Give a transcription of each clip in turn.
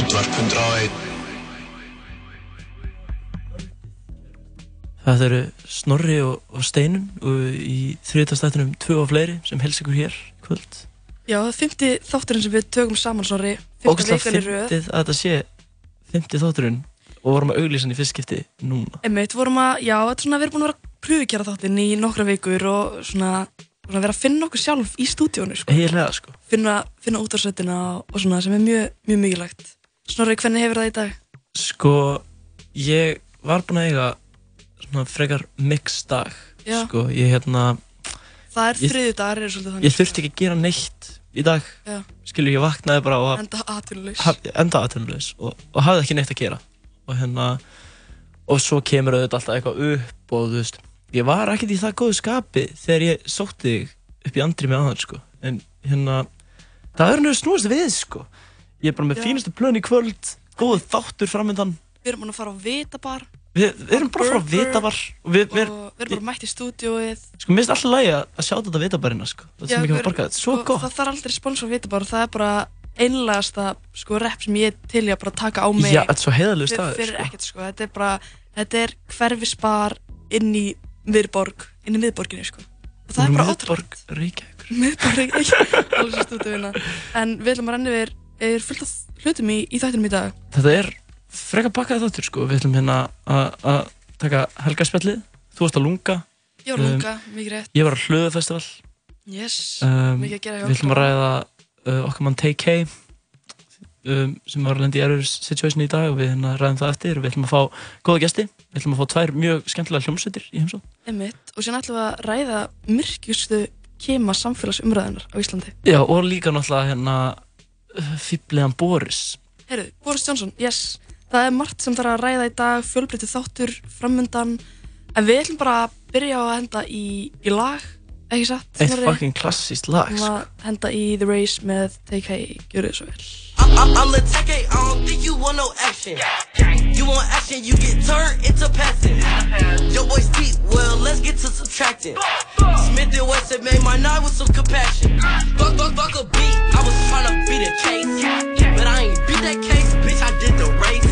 Útvarp 101 Það eru Snorri og, og Steinun og í þriðtastættunum tvö og fleiri sem hels ykkur hér kvöld. Já, það er fymti þátturinn sem við tökum saman Snorri, vikan í röð. fyndið að þetta sé fymti þátturinn og vorum að auglýsa hann í fyrst skipti núna. Einmitt, vorum að, já, þetta er svona, við erum búin að vera að pröfukjara þáttinn í nokkra vikur og svona, svona vera að finna okkur sjálf í stúdíónu, sko. Eiginlega sko. Finna, finna útvarsveitina og svona sem er mjög, mjög mikilvægt. Snorri, hvernig hefur það í dag? Sko, ég var búinn að eiga svona frekar mix dag. Já. Sko, ég hérna, Það er þriði dagar, er svolítið þannig. ég þurfti ekki að gera neitt í dag. Já. Skilur, ég vaknaði bara og Enda haf, enda aðtönulegs og, og hafði ekki neitt að gera og hérna og svo kemur auðvitað alltaf eitthvað upp og þú veist ég var ekkert í það góðu skapi þegar ég sótti þig upp í andri með aðan sko en hérna það er náttúrulega snúast við sko ég er bara með Já. fínustu plön í kvöld góð þáttur framöndan Við erum búin að fara á Vitabar. Við, við erum bara frá Burger Vitabar. Og við, við, og við erum bara mætt í stúdíóið. sko mér finnst alltaf lægi að sjá þetta Vitabarina sko. Það sem ekki var borgað, þetta er svo gott. Það þarf aldrei spons á Vitabar og það er bara einlegasta sko rep sem ég til í að bara taka á mig. já, þetta er svo heiðalegu fyrir, staður sko. ekkert sko, þetta er bara þetta er hverfisbar inn í miðborg, inn í miðborginni sko. Og það er bara Miðborg, Reykjavík miðborg, ekki alveg svo stútu vinna en við ætlum að renna yfir er fullt af hlutum í, í þættinum í dag. Þetta er frekar bakkaði þáttur sko, við ætlum hérna að- að taka helgarspjallið, þú varst að lunga, ég var Um, lunga, mikið rétt. ég var á hlöðufestival, yes, um, mikið að gera hjá við ætlum að okkur. ræða uh, okkar mann Take um, sem var að lenda í erfur situation í dag og við hérna ræðum það eftir. Og við ætlum að fá góða gesti, við ætlum að fá tvær mjög skemmtilega hljómsveitir í heimsótt. Einmitt, og síðan ætlum við að ræða myrkjustu kema samfélagsumræðunar á Íslandi. Já, og líka náttúrulega hérna fýblegan Boris. Heyrðu, Boris Johnson, yes Það er margt sem þarf að ræða í dag, fjölbreytið þáttur framundan En við ætlum bara að byrja að henda í, í lag, ekki satt? Eitt fucking klassíst lag, Við sko. ætlum að henda í The Race með Hey, gjörðu þið svo vel I'm, I'm, tech, I don't think you want no action. You want action, you get turned into passive. Your boy's deep, well, let's get to subtracting. Smith and Wesson made my night with some compassion. Fuck, fuck, fuck a beat, I was tryna beat a case. But I ain't beat that case, bitch, I did the race.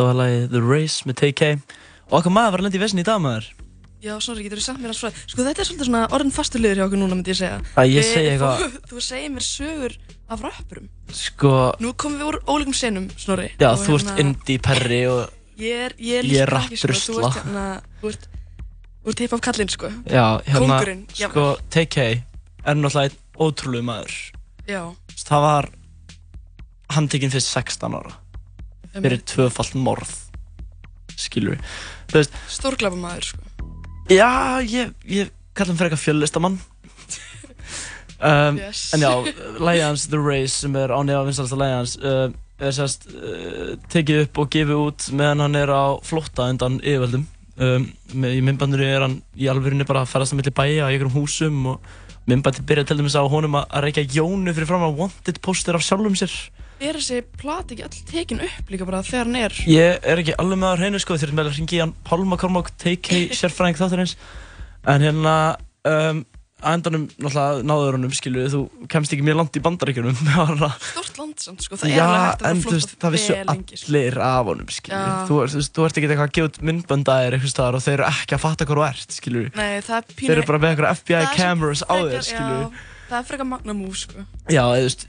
Þetta var lagið The Race með Take og okkar maður var að lenda í vesin í dag maður. Já, Snorri, getur þú sagt mér að svo Sko, þetta er svolítið svona orðin fastur liður hjá okkur núna, myndi ég segja Að ég Við- segi eitthvað- Þú, þú segir mér sögur af rappurum Sko, Nú komum við úr ólíkum senum, Snorri já, þú ert hérna- indie perri og Ég er, ég er, ekki, sko. Þú ert hérna, þú ert Þú ert hip-hop kallinn, sko Já, hérna, Kóngurinn, já. sko, Take er náttúrulega ótrúlega maður. Já, Það var handtekinn fyrir 16 ára. Fyrir tvöfalt morð skilur við Stórglæpamaður, sko. já, ég, ég kalla hann fyrir eitthvað fjöllistamann. Um, Yes. en já, lægi hans The Race sem er ánega vinsalasta lægi hans uh, er sérst uh, tekið upp og gefið út meðan hann er á flótta undan yfirvöldum. Um, með, í myndbandinu er hann í alvörunni bara að ferast á milli bæja í einhverjum húsum og myndbandi byrja til dæmis á honum að, að reykja jónu fyrir fram að wanted poster af sjálfum sér Er þessi plati ekki all tekin upp líka bara þegar hann er? Ég er ekki alveg með á hreinu sko, þurfum með að ringi í hann Pálma Kormák, take sérfræðing þáttarins En hérna, um, að endanum náttúrulega náður honum, skilju, þú kemst ekki mjög langt í bandaríkjunum Stórt land samt, sko, það er Já, alveg hægt að en veist, flótta það vissu sko. allir af honum, skilju Já. þú, þú, þú ert ekki eitthvað að gefa út myndböndaðir eitthvað staðar og þeir eru ekki að fatta hvað þú ert, skilju Nei, það er. Þeir eru bara með eitthvað FBI það er cameras á þér, skilju Já, það er frekar magna múf, sko. Já, þú veist,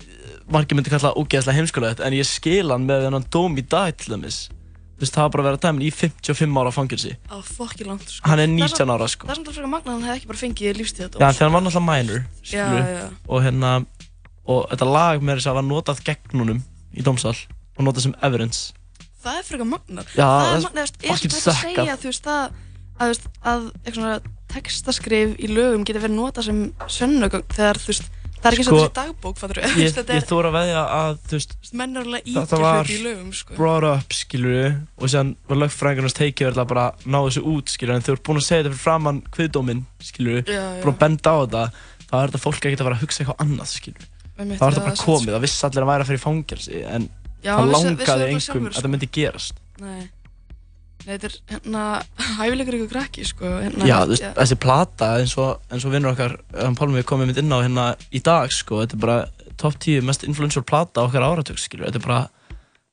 margir myndi kalla það ógeðslega heimskulegt en ég skil hann með hennan dóm í dag til dæmis Þú veist, það var bara að vera dæmin í 55 ára fangilsi Á fokki langt, sko. Hann er Það 19 samt- ára, sko Það er samt að frekar magna að hann hefði ekki bara fengið lífstíð Já, þegar hann var náttúrulega minor, Já, skilju já. og hérna, og þetta lag með þess að var notað gegn honum í dómsal og notað sem evidence Það er frekar magna. Já, það það er er að að, textaskrif í lögum getur verið notað sem sönnugögn þegar, þú veist, það er ekki Sko, svo þessi dagbók, fattur? Ég, ég er þóra að veðja að, þú veist, þetta var lögum, sko. brought up, skilju og séðan var lögfræðingarnas teikið að bara ná þessu út, skilju en þau eru búin að segja þetta fyrir framann Já, já. búin að benda á þetta þá er þetta fólk ekkert að vera að hugsa eitthvað annað, Einmitt, þá er þetta bara komið, það vissi allir að væri að fyrir fangelsi en það langaði engum að sko. það myndi gerast Nei. Þetta er hérna hæfilegur ykkur krakki, sko. Hérna, Já, þú veist, þessi plata eins og, eins og vinnur okkar, hann Pálmi komið mynd inn á hérna í dag, sko, þetta er bara top 10 mest influential plata okkar áratug, skilju, þetta er bara,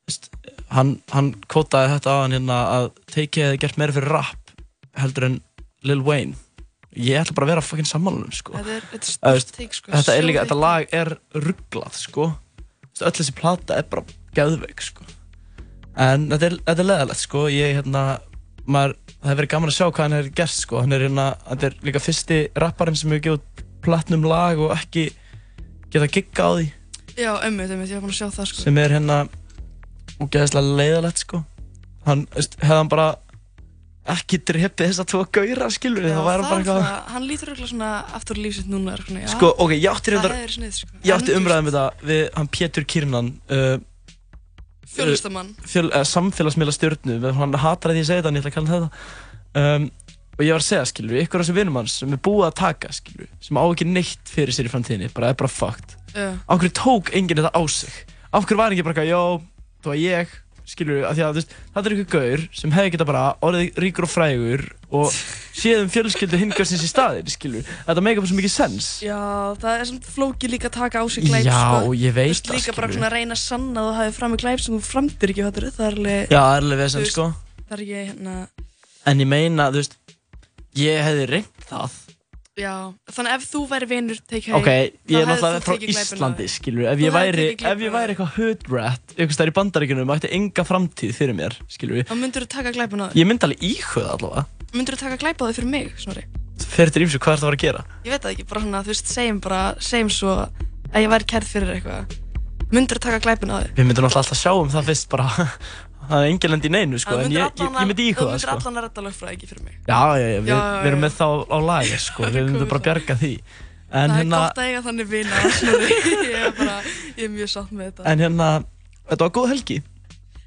veist, hann, hann kvotaði þetta á hann hérna að Take hefði gert meira fyrir rap heldur en Lil Wayne. Ég ætla bara að vera fucking sammálunum, sko. Þetta er, þetta er stórt teik, sko. Þetta er líka, þetta lag er rugglað, sko. Öll þessi plata er bara geðveik, sko. En þetta er, þetta er leðalegt, sko. Ég, hérna, maður, það hefur verið gaman að sjá hvað hann hefur gert, sko. Hann er, hérna, þetta er líka fyrsti rapparinn sem hefur gefið platnum lag og ekki geta gigga á því. Já, ömmið, ömmið, ég var búin að sjá það, sko. Sem er, hérna, úgeðislega leiðalegt, sko. Hann, hefði hann bara ekki drepið þessa tvo gauðra, skilur við, það væri bara eitthvað... hann lítur auðvitað svona aftur lífsitt núna, svona, já. Sko, ok, ég átti sko. átti En, umræðum við hann Pétur Kyrnan, uh, Fjölustamann. fjöl, uh, samfélagsmiðla stjórnu, hann hatar að ég segi þetta en ég ætla að kalla hann þetta um, og ég var að segja, skilur ykkur af þessum vinum hans sem er búið að taka, skilur sem á ekki neitt fyrir sér í framtíðinni, bara er bara fucked Já. á hverju tók enginn þetta á sig á hverju var ekki bara jó, það var ég skilur við, að þú veist, þetta er ykkur gaur sem hefði geta bara orðið ríkur og frægur og séð um fjölskyldu hingarsins í staðir, skilur. Við, þetta meika bara svo mikið sens. Já, það er svona flóki líka að taka á sig glæp, Já, sko. ég veit Þú veist, það, líka bara skilurðu. svona að reyna að sanna að þú hafið fram í glæp sem þú framtir ekki, fattur það er alveg, Já, það er alveg Þú vesen, veist, sko. það er ekki, hérna, En ég meina, þú veist, ég hefði reynt það já, þannig ef þú væri vinur, take hey, Ok, ég þá er hefðir náttúrulega þú frá tekið glæpinn á Íslandi, þig. skilur Ef Þú ég væri, tekið ef ég væri eitthvað hood rat Eitthvað stær í bandaríkjunum, ætti enga framtíð fyrir mér, skilur Þá myndur þú taka glæpun á þig. Ég myndi alveg íhuga allavega Myndur þú taka glæp á þig fyrir mig, Snorri? Fyrir til ímsu, hvað er það að fara að gera? Ég veit það ekki, bara svona, þú veist, segjum bara, segjum svo að ég væri kærð fyrir eitthvað. Myndur þú taka glæpun á þig? Við myndum náttúrulega alltaf sjá um það fyrst bara Það er engin lend í neinu, sko En ég, ég, ég myndi íhuga Þú það, myndir sko allan að redda lögfræði fyrir mig. Já, já, já, við, Já, við erum með þá á lagi, sko Við myndum bara það. bjarga því En það hérna, er gott að eiga þannig vina, ég er bara, ég er mjög sátt með þetta. en hérna Þetta var góð helgi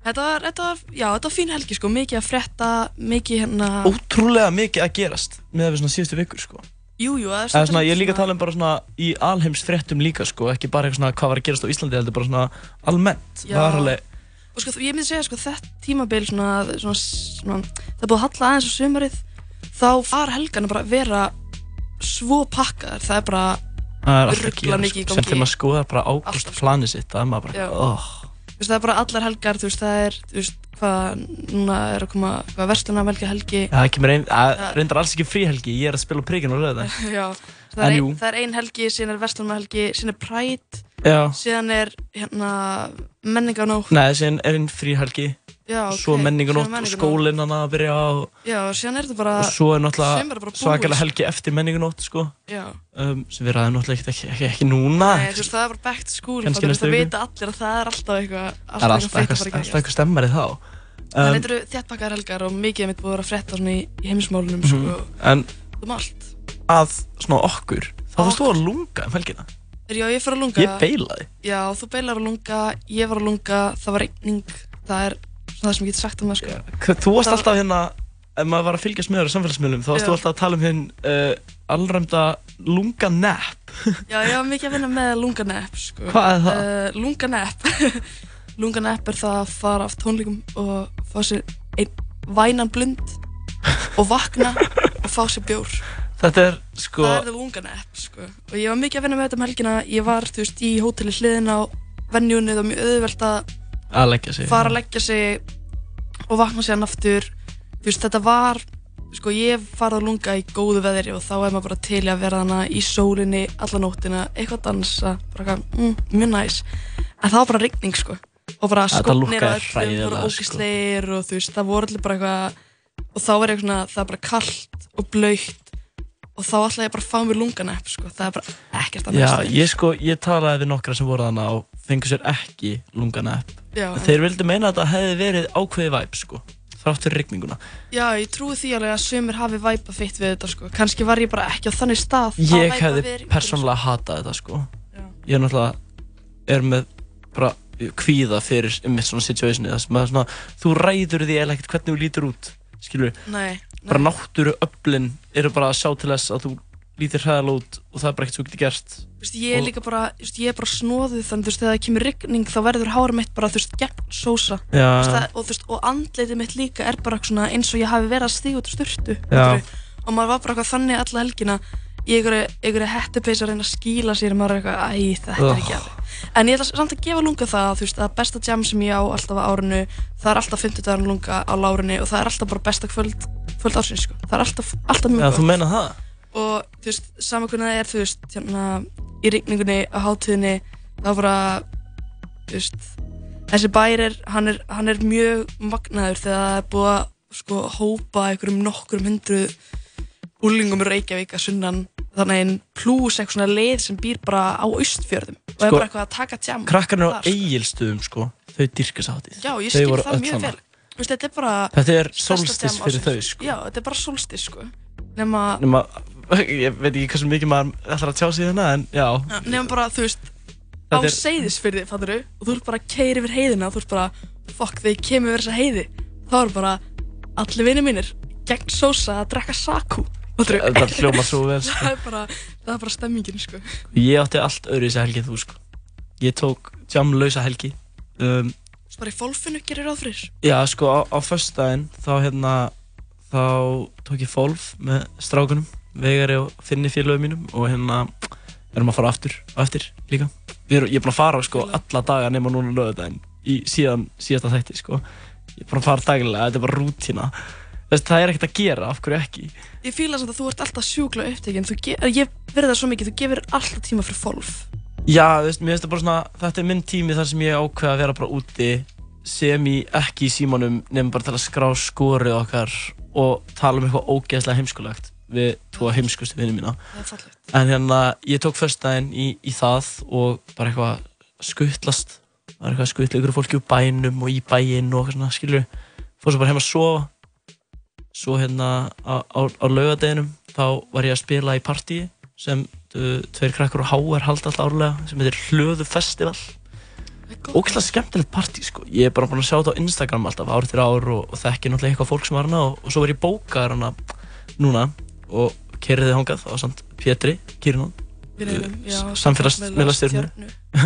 Þetta var, þetta var, já, þetta var fín helgi, sko, mikið að frétta, mikið hérna, Ótrúlega mikið að gerast Með við svona síðustu vikur, sko jú, jú, það er svona, ég er líka að tala um bara svona í alheims fréttum líka sko, ekki bara eitthvað svona hvað var að gerast á Íslandi, heldur bara svona almennt. Já. Það var alveg, Og sko, ég myndi segja, sko, þetta tímabil, svona, svona, svona, það búið að halla aðeins á sumarið, þá var helgan að bara vera svo pakkaðar, það er bara, gera mikið í sko, sem gangi. þegar maður skoðar bara Alltaf, sko. planið sitt, það er maður bara, oh. veist, það er bara allar helgar, þú veist, það er, veist, hvað, núna er að koma, hvað, verslunarvelgi helgi, Það ein, reyndar alls ekki fríhelgi, ég er að spila á prikinu og rauða það. það er, ein, það er ein helgi, síðan er verslunarhelgi, síðan er Pride, Já, síðan er, hérna, menninganótt, nei, síðan er einn fríhelgi, Já, og svo síðan og skólinn hann að byrja og, Já, og síðan er þetta bara, og svo er er náttúrulega svakalega helgi eftir menningunótt sko, já. um, sem við ræðum náttúrulega ekki, ekki, ekki núna. Nei, þú veist, það er bara back to school, þú, næstu það vita allir að það er alltaf eitthvað, það er alltaf að eitthvað, fara í þá. Það um, heitir þéttbakkaðar helgar og mikið mitt búið að vera að í, í heimismálunum, mhm. sko, en um að svona okkur þá varst þú að lunga um helgina Já, ég fyrir að lunga. ég beilaði Já, þú beilar að lunga, ég var að lunga, það var regning, það er það sem ég get sagt um það, sko. K- þú varst Það- alltaf hérna ef maður var að fylgjast með þér á samfélagsmiðlum þá varst Já. þú alltaf að tala um hinn uh, allræmda lunga nepp Já, ég var mikið að vinna með lunganepp, sko. Hvað er það? Uh, lunganepp. lunganepp er það að fara af tónleikum og fá sér einn vænan blund og vakna og fá sér bjór. Þetta er sko Það er það lunganepp, sko. Og ég var mikið að vinna með þetta um helgina. Ég var, þú veist, í hóteli hliðin á venjunni. Það var mjög auðvelt að að leggja sig fara að leggja sig og vakna sér aftur. Þú veist, þetta var, sko, ég farið að lunga í góðu veðri og þá er maður bara til að vera þarna í sólinni alla nóttina, eitthvað að dansa, bara eitthvað, mm, mjög næs. En það var bara rigning, sko. Og bara skopnir á öllum, voru sko. ógisleir og þú veist, það voru allir bara eitthvað, og þá var ég svona, það er bara kallt og blautt og þá ætlaði ég bara að fá mér lunganepp, sko. Það er bara ekkert að já, næstu. ég sko, ég talaði við nokkra sem voru þannig og fengu sér ekki lunga nepp Já, þeir vildi meina að þetta hefði verið ákveði væp sko þrátt fyrir rigninguna Já, ég trúi því alveg að sömur hafi væpa fitt við þetta sko. Kannski var ég bara ekki á þannig stað að ég hefði persónulega hatað þetta sko Já. ég er náttúrulega er með bara kvíða fyrir einmitt svona situationi þú ræður því eða ekkert hvernig þú lítur út skilur Nei, nei. bara náttúru öflin eru bara að sjá til þess að þú lítir hræðalega út og það er bara ekkert svo getur gert. Þú veist, ég er og- líka bara, þú veist, ég er bara snóðuð þannig, veist, þegar það kemur rigning þá verður hárum mitt bara, þú veist, gegn sósa. Þú já, veist, það, og þú veist, og andleitið mitt líka er bara svona eins og ég hafi verið að stíga út úr Já. fattarðu? og maður var bara eitthvað þannig alla helgina. Í einhverju, hettupeis að reyna að skýla sér og maður er eitthvað, æ, þetta er ekki alveg. En ég ætla samt að gefa lunga það þú veist, að besta jam sem ég á alltaf á árinu. Það er alltaf 50 dagar lunga á lárunni og það er alltaf bara besta kvöld, kvöld ársins sko. það er alltaf, alltaf mjög meina það og þú veist, sama hvernig það er þú veist, hérna, í rigningunni á hátíðinni, þá bara þú veist, þessi bær er hann er, hann er mjög magnaður þegar það er búið að sko hópa einhverjum nokkurum hundru úlingum í Reykjavík að sunnan þannig einn plús eitthvað svona leið sem býr bara á austfjörðum og er Sko, bara eitthvað að taka tjam krakkarnir á sko. eigilstöðum sko þau dyrka sáttið Já, ég Þau skil voru það öll mjög þarna. vel Þú veist, þetta er bara þetta er solstis fyrir þau sko. Já, þetta er bara solstis sko. Nema, nema, ég veit ekki hversu mikið maður ætlar að tjá sig hérna en já. Nema bara, þú veist á er- seyðisfyrði, fattur og þú ert bara að keira yfir heiðina þú ert bara, fuck, þegar ég kemur yfir þessa heiði þá er bara allir vinið mínir gegn sósa að drekka saku fattur þetta hljómar svo vel sko. það er bara, það er bara stemmingin sko. Ég átti allt öðru þessi helgi en þú sko. Ég tók jamlausa helgi. Um, svo bara í fólfinu gerir ráð fyrir. Já sko á, á föstudaginn þá hérna þá tók ég fólf með strákunum vegari og finni félögum mínum og hérna erum að fara aftur og eftir líka erum, ég er búinn að fara sko alla daga nema núna lögudaginn í síðan síðasta þætti sko. Ég er búinn að fara dagilega, þetta er bara rútína. Þess, það er ekkert að gera, af hverju ekki? Ég fíla samt að þú ert alltaf sjúkla ge- ég verði það svo mikið, þú gefur alltaf tíma fyrir fólf Já, veist, mér finnst það bara svona, þetta er minn tími þar sem ég ákveða að vera bara úti sem í ekki í símanum nefnum bara til að skrá skorið okkar og tala um eitthvað ógeðslega heimskulegt við tvo heimskustu vinnum mína. Það er fallegt. En hérna, ég tók föstudaginn í, í það og bara eitthvað skuttlast. Það var eitthvað að skuttla ykkur fólki úr bænum og í bæinn og eitthvað svona, skilur fór svo bara heim að sofa. Svo hérna á, á, á laugadeginum þá var ég að spila í partíi sem tveir krakkar og HR halda alltaf árlega sem heitir Hlöðu Festival. Ógæslega skemmtilegt partí sko. Ég er bara búinn að sjá þetta á Instagram alltaf ár til ár og, og þekki náttúrulega eitthvað fólk sem var hana og, og svo var ég bókaður hana núna og kerriði hongað á samt Pétri Kirinon stjörnu.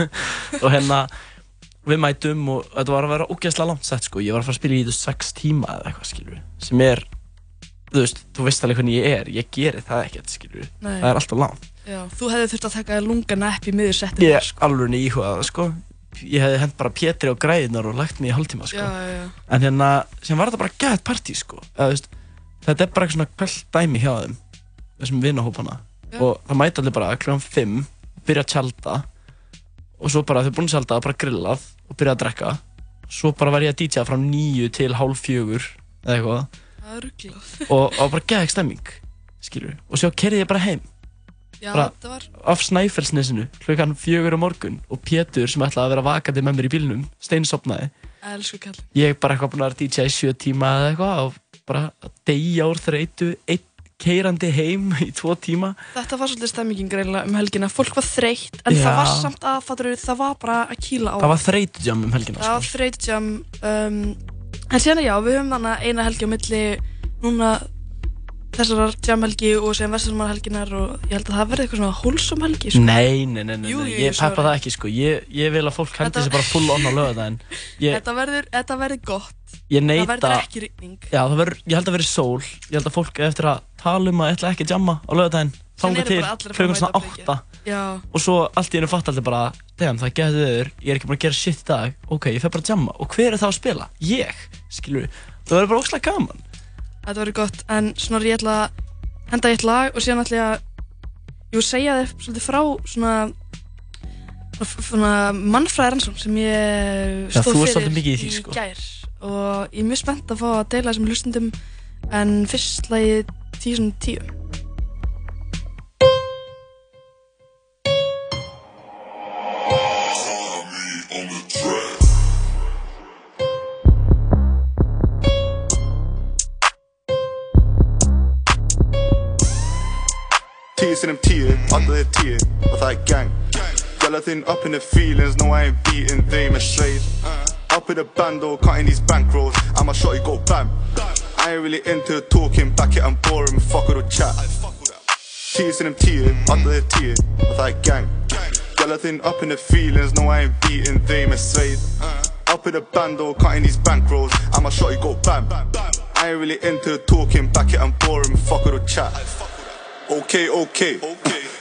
og hérna við mætum og þetta var að vera ógeðslega langt sett sko. Ég var að fara að spila í veist, sex tíma eða eitthvað skilur sem er þú veist, þú veist alveg hvernig ég er ég geri það ekkert skilur Nei. það er alltaf langt Já, þú hefði þurft að taka lunga nepp í miður settinu ég er alveg íhugað sko. Ég hefði hent bara Pétri á græðinar og lagt mig í hálftíma sko. Já, já, já. en hérna sem var þetta bara gæðt partí sko. Eða, veist, þetta er bara eitthvað svona kvöld dæmi hjá þeim þessum vinnahópana og það mæta allir bara klukkan 5 byrja að tjálta og svo bara þau búin að tjálta bara grillað og byrja að drekka. Svo bara var ég að Það er rugglað. og, og bara geðið stemming skilur og svo kerði ég bara heim Já, Bara- það var, af Snæfellsnesinu klukkan fjögur á morgun og Pétur sem ætlaði að vera vakandi með mér í bílnum steinsopnaði elsku kall. ég bara eitthvað búinn að vera DJ í sjö tíma eða eitthvað og bara að deyja úr þreytu einn keirandi heim í tvo tíma Þetta var svolítið stemmingin greinlega um helgina. Fólk var þreytt, en Já. það var samt að, fattur það var bara að kýla á. það var þreytujam um helgina sko. En síðan já, við höfum þannig eina helgi á milli núna þessarar jamhelgi og síðan vesturmannahelginar og ég held að það verði eitthvað svona hólsum helgi, sko. nei, nei, nei, nei, Jú, jú, ég sorry. peppa það ekki sko. Ég, ég vil að fólk hendi Þetta- sér bara full on á lögadaginn ég, Þetta verður, þetta verður gott. ég Það neita verður ekki rigning. já, það verður, ég held að verður sól. Ég held að fólk eigi eftir að tala um að ætla ekki að jamma á lögadaginn þanga eru til bara allir að fara að klukkan svona mæta á átta. Já, og svo allt í hennu fatt allir bara damn, það getur þauður, ég er ekki búin að gera shit í dag. Ok, ég fer bara að jamma, og hver er það að spila? ég, skilur það verður bara óslag gaman þetta verður gott, en snorri ég ætla að henda í eitt lag og síðan ætla ég að jú, segja þér svolítið frá svona svona mannfræðaransón sem ég stóð ert fyrir í því, sko. gær. Og ég er mjög spennt að fá að deila þessum hlustundum en fyrst lagi 10.10 Tíu sinnum tíu, alla þér tíu og það er gang þinn up in the feelings, no I ain't beating them straight Up in the bando, cutting these bankrolls, I'ma shot you go bam. I ain't really into talking, back it I'm boring, fuck with the chat. Tíu sinnum tíu, alla þér tíu og það er gang þinn up in the feelings, no I ain't beating them straight Up in the bando, cutting these bankrolls, I'ma shot you go bam. I ain't really into talking, back it I'm boring, fuck with the chat Okay, okay.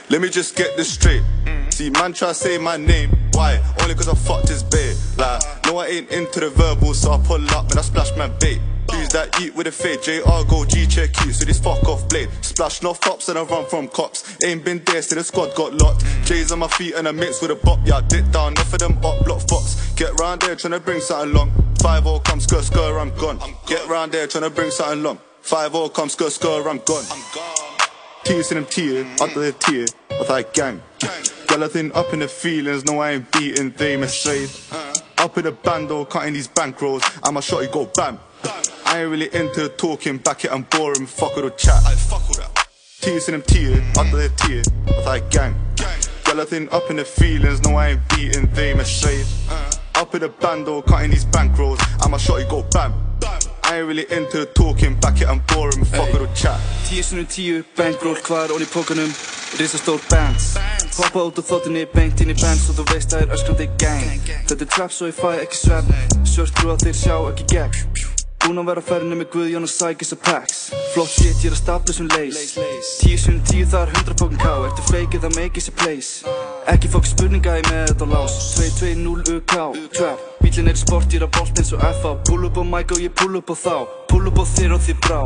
Let me just get this straight. See, man try say my name. Why? Only cause I fucked his babe. Like, no, I ain't into the verbal, so I pull up and I splash my bait. Who's that eat with a fade? JR go G check you, so this fuck off blade. Splash no fops and I run from cops. Ain't been there, so the squad got locked. J's on my feet and I mix with a bop. Yeah, dip down, enough of them up block fox. Get round there tryna bring something long. 5 0 come skr skr, I'm gone. Get round there tryna bring something long. 5 0 come skr skr, I'm gone. Tíu sinnum tíu, alla þér tíu og það er gang Gæla þinn up in the feelings, no I ain't beating them as straight Up in the bando, cutting these bankrolls, I'ma shot you go bam. I ain't really into talking, back it I'm boring, fuck with the chat. Tíu sinnum tíu, alla þér tíu og það er gang Gæla þinn up in the feelings, no I ain't beating them as straight Up in the bando, cutting these bankrolls, I'ma shot you go bam I ain't really into talking, back it I'm boring, fuck with the chat. Tíu sinnum tíu, bankroll, hvað er onni í pókanum? Risastór bands Hoppa út úr þóttunni, beint inn í bands og þú veist það er öskrandi gang. Þetta er trap svo ég fæ ekki svefn Svört trú að þeir sjá ekki gegn Búinn að vera á ferðinni með Guðjón og Sækis og Pax. Flott shit, ég er að stapla sem leys Tíu sinnum tíu, það er hundra pókan ká Ertu feikið, það make is a place. Ekki fokk spurninga, ég með þetta á lás 2-2-0 UK, trap Bílinn er sport, ég er að bolt eins og FA Pull up á mic og ég pull up á þá. Pull up á þér og þér brá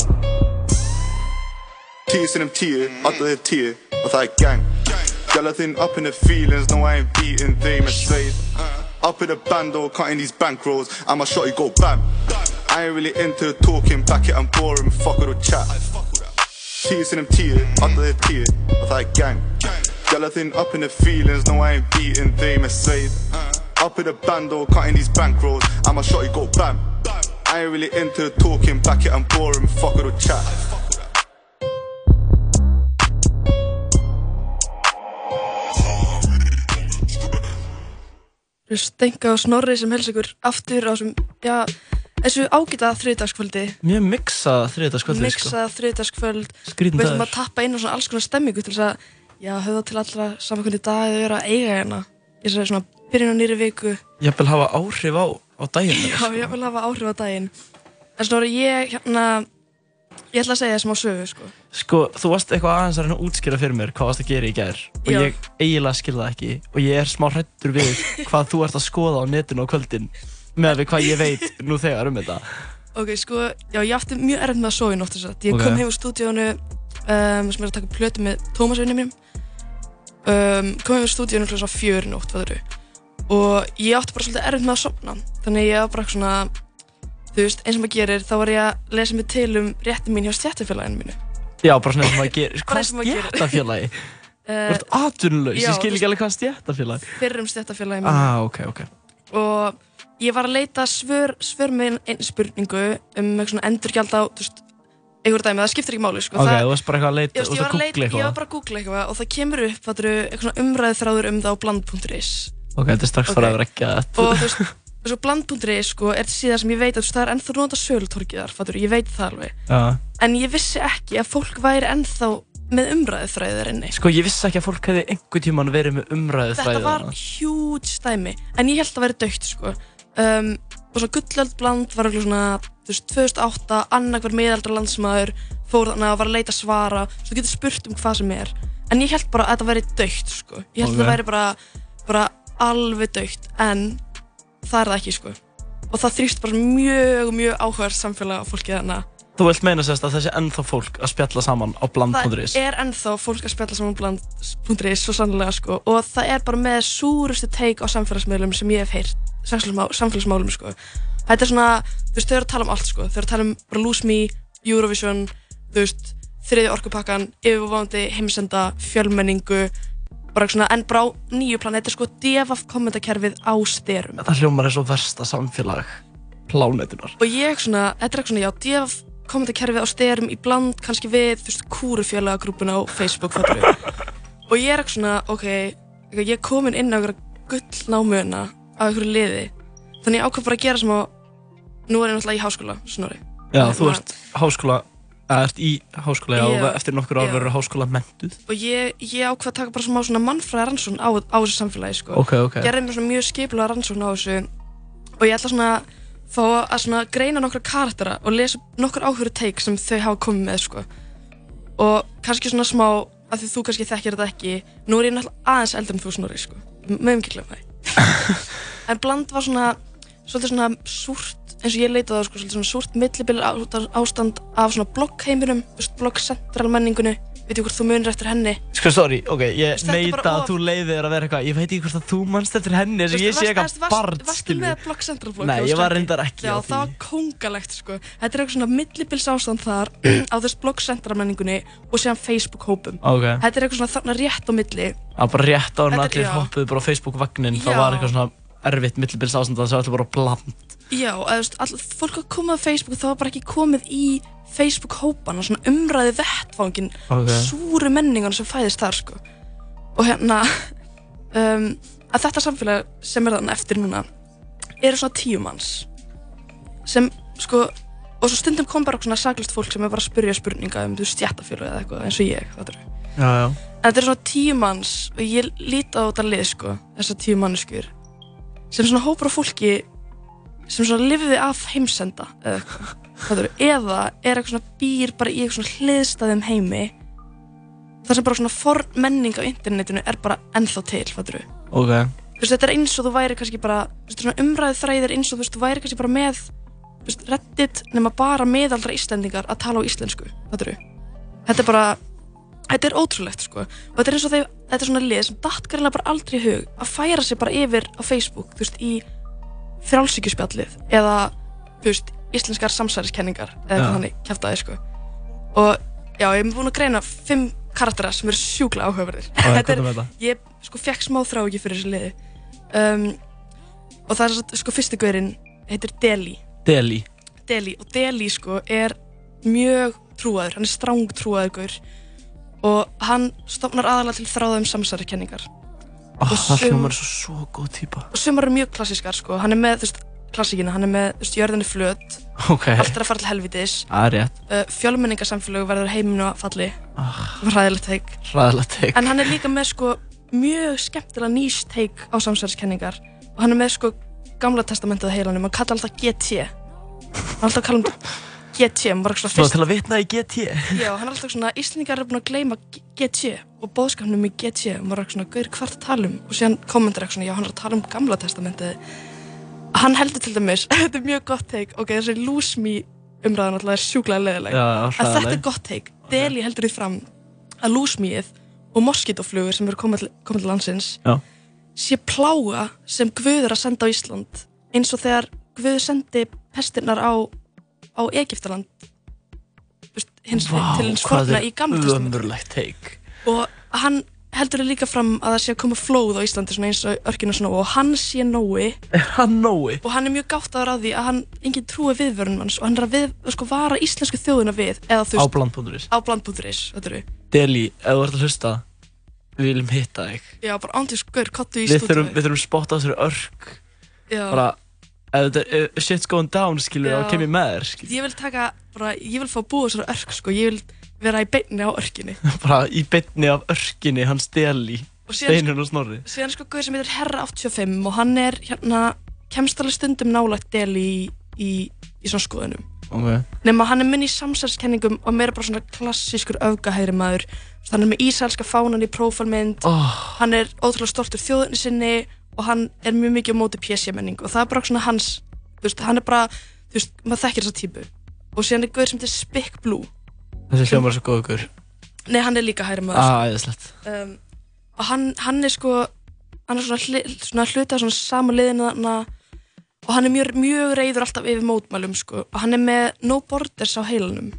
Tíu sinnum tíu, alla þér tíu og það er gang. Gæla þinn up in the feelings, no I ain't beating them as straight. Up in the bando, cutting these bankrolls, I'ma shot you go bam. I ain't really into talking, back it I'm boring, fuck with the chat. Tíu sinnum tíu, alla þér tíu og það er gang. Gæla þinn up in the feelings, no I ain't beating them as straight Up in the bando, cutting these bankrolls, I'ma shot you go bam. I ain't really into talking, back it I'm boring, fuck with the chat. Stenka og Snorri sem helst ykkur aftur á þessum, já, þessu ágita þriðdagskvöldi mjög miksað þriðdagskvöldi sko. Miksað þriðdagskvöld skrítin Við ætlum að dagur tappa inn á svona alls konar stemmingu til þess að, já, höfða til allra saman hvernig dag þau eru að eiga hérna. Ég sagði svona, byrjun á nýri viku. Ég vil hafa áhrif á, á daginn Já, ég vil hafa áhrif á daginn. En Snorri, ég, hérna, ég ætla að segja þessum á sögu, sko. Sko, þú varst eitthvað aðeins að útskýra fyrir mér hvað varst að gera í gær og Já. ég eiginlega skil það ekki og ég er smá hrættur við hvað þú ert að skoða á netinu á kvöldin með við hvað ég veit nú þegar um þetta. Ok, sko, já, ég átti mjög erfitt með að sofa í nótt þess að Ég Ok. kom heim úr stúdíónu um, sem er að taka plötu með Tómas vinni mínum. Um, Kom heim úr stúdíónu svona fjör í nótt, hvað eru og ég átti bara svolítið erfitt með að sopna þannig ég var bara eitthvað svona þú veist, eins og maður gerir, þá var ég að lesa mig til um rétti mín hjá stjættafélaginu mínu Já, bara svona eins og maður gerir. Hvað og gerir. stjættafélagi? Þú uh, ert atvinnulegs, ég skil þú ekki alveg hvað stjættafélagi. fyrrum stjættafélaginu mínu Ah, ok, ok. og ég var að leita svör, svör með einn spurningu um eitthvað endurgjald á, þú veist, einhver dæmi, það skiptir ekki máli, sko. Ok, það, þú varst bara eitthvað að leita, Ég, þú veist, ég, varst var að að leita, googla ég var eitthvað. bara að googla eitthvað og það kemur upp eitthvað umræðu þráður um það á bland.is Ok, þetta er strax Ok. farið að vera ekki að og þú veist, svo bland.is sko, er síðan sem ég veit að það er ennþá nota sölutorkið þar, fattur, ég veit það alveg. Já. en ég vissi ekki að fólk væri ennþá með umræðu þræðir inni. Sko, ég vissi ekki að fólk hefði einhvern tíman verið með umræðu þetta var huge stæmi en ég held að vera dögt sko. Um, og svona gullöld bland var eitthvað svona þú veist, 2008, annarkvar miðaldra landsmaður fór þannig að var að leita svara svo getur spurt um hvað sem er. En ég held bara að þetta væri dögt sko. Ég held Ok. að það væri bara, bara alveg dögt en það er það ekki sko. Og það þrýst bara mjög, mjög áhugaður samfélag á fólki þannig Þú vilt meina sérst að þessi ennþá fólk að spjalla saman á bland.is það er ennþá fólk að spjalla saman bland.is svo sannlega sko. Og það er bara með súrustu teik á samfélagsmiðlum sem ég hef heyrt samfélagsmá- samfélagsmálum sko. Þetta er svona, þú veist, þau eru að tala um allt sko. Þau eru að tala um bara Lose Me, Eurovision þú veist, þriði orkupakkan yfirvofandi, heimsenda, fjölmenningu bara svona, en bara á nýju plan, þetta er sko devaf kommentakerfið á styrum Það hljómar er svo versta samfélag plánetunar og ég svona, þetta er svona, já, devaf kommentakerfið á styrum í bland kannski við, þú veist, kúrufélagagrúpuna á Facebook, fattur og ég er svona, ok, ég er komin inn á einhverja gullnámuna á einhverju liði. Þannig ég ákvað bara að gera sem á nú er ég náttúrulega í háskóla, snorri. Já, þú ert háskóla eða ert í háskóla og eftir nokkur ár verður háskóla mentuð og ég, ég ákvað að taka bara smá svona mannfræða rannsókn á, á þessu samfélagi sko. Ok, ok ég er með svona mjög skipulega rannsókn á þessu og ég ætla svona fá að svona greina nokkra karaktera og lesa nokkur áhverju teik sem þau hafa komið með sko. og kannski svona smá af því þú kannski þekkir þetta ekki nú er ég náttúrulega aðeins eldri en þú snorri sko. mögum ekki glemma því en bland var svona svolítið svona súrt eins og ég leitaði á sko, svona súrt millibil ástand af svona bloggheiminum bloggcentral menningunni veit ég hvort þú munir eftir henni? Sko, sorry, ok, ég neita að þú leiðir að vera eitthvað. Ég veit ekki hvort að þú manst eftir henni eins og ég sé eitthvað barn, Varstu skilur með Blog Central blog? Nei, ég var reyndar ekki Já, á það var því kongalegt sko. Þetta er eitthvað svona millibils ástand þar á þess Blog Central menningunni og síðan Facebook hópum Ok, Þetta er eitthvað svona þarna rétt á milli. Var bara rétt á er- allir já. hoppuðu bara á Facebook-vagnin Já. Það var eitthvað svona erfitt millibils ástand það var allir bara bland. Já, all, fólk að koma á Facebook það var bara ekki komið í Facebook hópan og svona umræði vettfangin Ok. súru menningan sem fæðist þar sko. Og hérna um, að þetta samfélag sem er þannig eftir núna eru svona tíu manns sem sko og svo stundum kom bara svona saglist fólk sem er bara að spyrja spurninga um þú stjættafélag eða eitthvað eins og ég þetta er Já, já. En þetta er svona tíu manns og ég líti á þetta lið sko, þessar tíu manneskur sem svona hópur af fólki sem svona lifði af heimsenda eða eða er eitthvað svona býr bara í eitthvað svona hliðstæðum heimi þar sem bara svona forn menning á internetinu er bara ennþá til, fattur Ok, þú veist, þetta er eins og þú væri kannski bara umræðu þræðir eins og þú veist, þú væri kannski bara með veist, reddit nema bara meðaldra Íslendingar að tala á íslensku, fattur þetta er bara þetta er ótrúlegt, sko. Og þetta er eins og þegar, þetta er svona lið sem datt greinlega bara aldrei í hug að færa sig bara yfir á Facebook, þú veist, í frjálsíkjuspjallið eða, þú veist, íslenskar samsæriskenningar eða eitthvað þannig, kæftæði, sko. Og já, ég er búin að greina fimm karaktera sem eru sjúklega áhugaverðir. Er- ég sko fekk smá þrá ekki fyrir þessu liði. Um, og það er sko fyrsti gaurinn heitir Deli Deli Deli og Deli sko er mjög trúaður, hann er stráng trúaður gaur og hann stofnar aðalega til þráðum samsærikenningar oh, Og Það hljómar svo, svo góð típa. og sumar eru mjög klassískar sko. Hann er með, þú veist, klassíkina, hann er með þú veist, jörðin er flöt, Ok, allt er að fara til helvitis uh, fjölmenningarsamfélög verður heiminu að falli. Oh, ræðilegt teik Ræðilegt teik En hann er líka með sko mjög skemmtilega nýs take á samsæðiskenningar og hann er með sko gamla testamentið heilanum, hann kalla alltaf GT hann alltaf kalla um GT svona til að vitna í GT já, hann er alltaf svona, Íslendingar eru búin að gleyma GT og bóðskapnum í GT hann var eitthvað svona, gaur hvað er að tala um? Og síðan kommentar eitthvað svona, já hann er að tala um gamla testamentið. Hann heldur til dæmis þetta er mjög gott take, ok þessi lose me umræðan alltaf er sjúklega leðileg En þetta er gott teik. Deli heldur því fram að lúsmíið og moskítoflugur sem eru komið til, komið til landsins Já. sé plága sem Guð er að senda á Ísland eins og þegar Guð sendi pestirnar á, á Egiptaland hins, til hins forna í gamla testament og hann heldur líka fram að það sé að koma flóð á Íslandi svona eins og örkinu svona og hann sé nói. Hann og hann er mjög gáttaður að því að hann enginn trúi viðvörunum hans og hann er að við, sko, vara íslensku þjóðuna við eða þú veist á eru. Deli, ef þú ert að hlusta Við viljum hitta þig. Já bara ándið skur kottu í stúdíu við þurfum spotta á þessari örk. Já. Bara, ef þetta ef shit's going down, skilur, Já. þá kem ég með þér, skilur ég vil taka bara ég vil fá að búa þessari örk sko. Ég vil vera í beinni á örkinni. Bara í beinni af örkinni, og síðan, Steinun og Snorri. Síðan sko guður sem heitir Herra 85 og hann er hérna kemst alveg stundum nálægt del í, í, í svona skoðunum. Ok. Nema hann er minn í samsælskenningum og meira bara svona klassískur öfgahægri maður. Þú veist, hann er með ísælska fánan í prófálmynd oh, hann er ótrúlega stoltur þjóðinni sinni og hann er mjög mikið á móti PC menning og það er bara svona hans þú veist, hann er bara, þú veist, maður þekkir þessa típu. Og síðan er guður sem heitir Spick Blue. Þessi hljómar er svo góð ykkur nei, hann er líka hægri maður. Ah, æðislegt. Um, og hann, hann er sko hann er svona, hli, svona hluti af svona sama liðinu þarna og hann er mjög, mjög reyður alltaf yfir mótmælum sko. Og hann er með no borders á heilanum.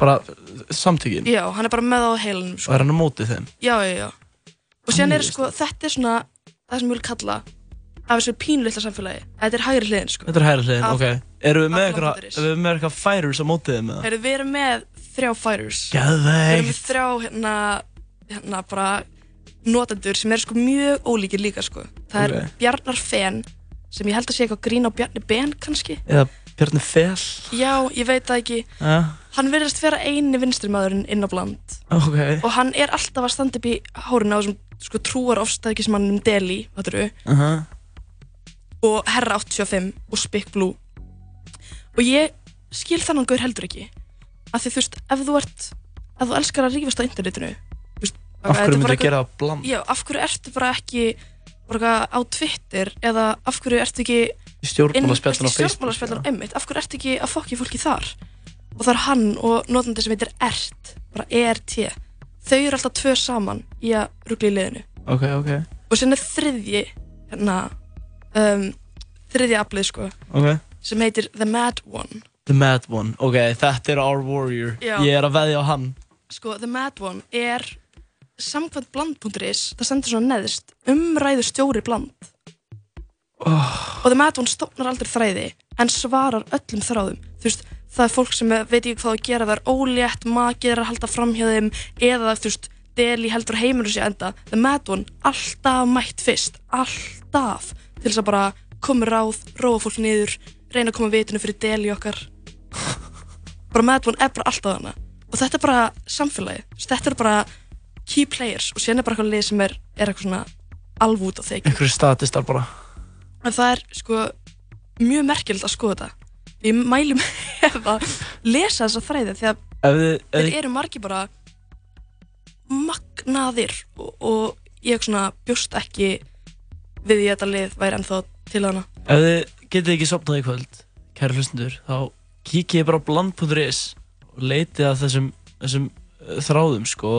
Bara samtökin? Já, hann er bara með á heilanum Og sko er hann á móti þeim? já, já, já. Og síðan er er sko, þetta er svona það sem ég vil kalla af þessu pínlilla samfélagi. Þetta er hægri hliðin sko. Þetta er hægri hliðin, ok. Erum við með eitthvað, erum við með eitthvað fighters á mótið þeim eða? Við erum með þrjá fighters. Við erum með Gæðveikt þrjá hérna, hérna bara notendur sem eru sko mjög ólíkir líka sko. Það er Ok. Bjarnar Fen sem ég held að sé eitthvað grín á Bjarni Ben kannski. Eða Bjarni Fel? Já, ég veit það ekki. Ja, hann verðist vera eini vinstrimaðurinn inn á bland ok. Og hann er alltaf að standa upp í hárinu á þessum sko trúar ofstæðikismannum Deli, hvað eru uh -huh. og Herra 85 og Spick Blue. Og ég skil þannig gaur heldur ekki. Af því þú veist, ef þú ert ef þú elskar að rífast á internetinu veist, Af er hverju bara myndi eitthvað- gera það bland? já, af hverju ertu bara ekki bara á Twitter eða af hverju ertu ekki stjórnmálaspjallin á Facebook af hverju ertu ekki að fokki fólki þar? Og það er hann og notandi sem heitir ERT bara ERT þau eru alltaf tvö saman í að ruggla í liðinu. Ok, ok. Og sen er þriðji hérna um, þriðji aflið sko Ok. sem heitir The Mad One. The Mad One, ok, þetta er Our Warrior. Já. Ég er að veðja á hann. Sko The Mad One er samkvæmt bland.is það sendur svona neðst umræður stjóri bland. Oh. og The Mad One stopnar aldrei þræði en svarar öllum þráðum. Þú veist það er fólk sem veit ekki hvað að gera það er ólétt, makið er að halda fram hjá þeim eða þú veist Deli heldur heiminu sér enda. The Mad One alltaf mætt fyrst alltaf til þess að bara koma ráð, róa fólk niður reyna að koma vitinu fyrir Deli okkar. Bara Mad One er bara alltaf hana og þetta er bara samfélagi þetta er bara key players og síðan er bara eitthvað lið sem er, er eitthvað svona alvút á þeik Einhverju statistar bara. En það er sko mjög merkilegt að skoða þetta ég mæli með að lesa þessa þræði því að Ef ef þeir eru margir bara magnaðir og, og ég svona bjóst ekki við því að þetta lið væri ennþá til hana Ef þið getið ekki sopnað í kvöld, kæri hlustundur, þá kíkið ég bara á bland.is og leitið að þessum, þessum uh, þráðum, sko.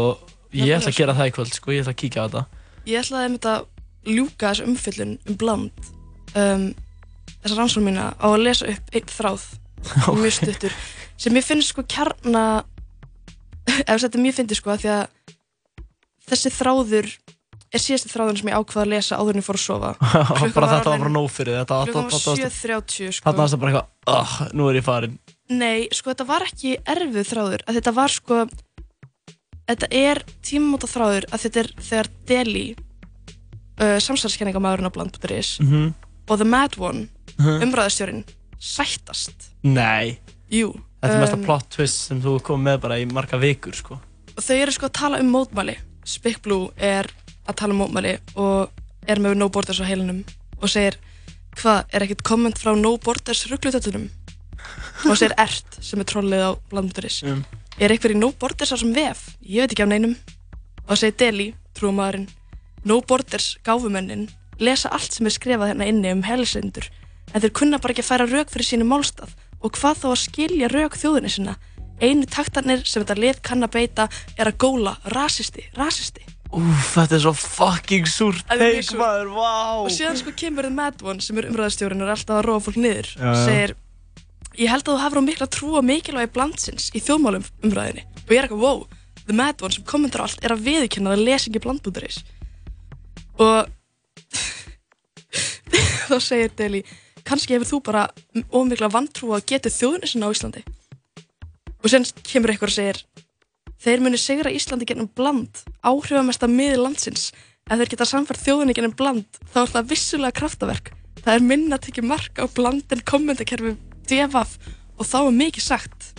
Ég ætla að gera það í kvöld, sko, ég ætla að kíkja á þetta. ég einmitt að ljúka þessu umfyllun um bland um, þessa rannsókn mína á að lesa upp einn þráð mjög stuttur sem ég finnst sko kjarna ef þetta er mjög fyndið sko því að þessi þráður er síðasti þráðurinn sem ég ákvaða að lesa áður en ég fór að sofa bara var þetta var bara nóg fyrir þetta. klukkan var Þetta 7.30 sko var það bara eitthvað, ah, nú er ég farin. Nei, sko þetta var ekki erfið þráður að þetta var sko þetta er tímamóta þráður að þetta er þegar Deli uh, samsælskenningamæðurinn á bland.is Mm og The Mad One, -hmm. Umræðastjórin sættast? Nei, Jú, þetta er mesta um, plot twist sem þú kom með bara í marga vikur, sko. og þau eru sko að tala um mótmæli. Spick Blue er að tala um mótmæli og er með No Borders á heilinum og segir hvað, er ekkert komment frá No Borders rugglutötunum og segir ert sem er trollið á bland.is Um. er einhver í No Borders á sem vef? Ég veit ekki af neinum. Og segir Deli, trúmaðurinn No Borders gáfumennin lesa allt sem er skrifað hérna inni um helsendur en þeir kunna bara ekki að færa rauk fyrir sínu málstað. Og hvað þá að skilja rauk þjóðinni sinna? Einu taktarnir sem þetta lið kann að beita er að góla rasisti, rasisti. Úf, þetta er svo fucking súrt Það teik maður, vá. Og síðan sko kemur The Mad One sem er umræðastjórinn og er alltaf að róa fólk niður. Og já. segir Ég held að þú hafur á mikla trú á mikilvægi blandsins í þjóðmálum umræðinni og ég er eitthvað, wow, The Mad One sem kommentar á allt er að viðurkenna að lesingi blandbúndaris og þá segir Deli kannski hefur þú bara ómikla vantrú að geta þjóðinu sinna á Íslandi. Og sen kemur eitthvað og segir þeir muni segra Íslandi gennum bland áhrifamesta miðið landsins. Ef þeir geta samfært þjóðinu gennum bland þá er það vissulega kraftaverk. Það er minna að tekja mark á bland en kommentakerfi devaf og þá er mikið sagt.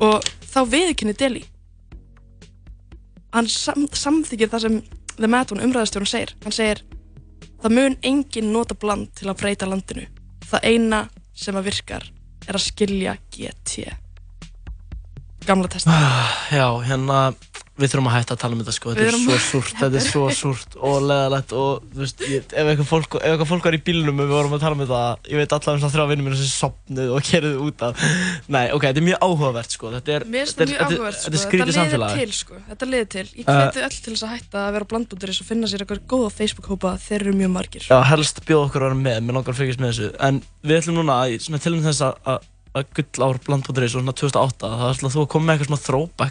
Og þá viðurkenni Deli. Hann sam samþykir það sem The Mad One umræðastjórun segir. Hann segir það mun enginn nota bland til að breyta landinu. Það eina sem að virkar er að skilja GT gamla testament Já, hérna, við þurfum að hætta að tala um þetta sko, þetta er svo súrt, þetta er svo súrt og leðalegt og þú veist, ég, ef eitthvað fólk, fólk var í bílnum og við vorum að tala um þetta, ég veit allavega um svona þrjá vinnum minn sem sopnuð og kerðu út af, nei, ok, þetta er mjög áhugavert sko, þetta er, þetta er, mjög þetta er, áhugavert sko. þetta skrítið Þetta samfélag. liðir til sko. Þetta liðir til. Ég Uh, hveti öll til þess að hætta að vera blandbúnduris og finna sér eitthvað góða Facebook-hópa. Þeir eru mjög margir. Já, helst bjóða okkur að vera með, mér langar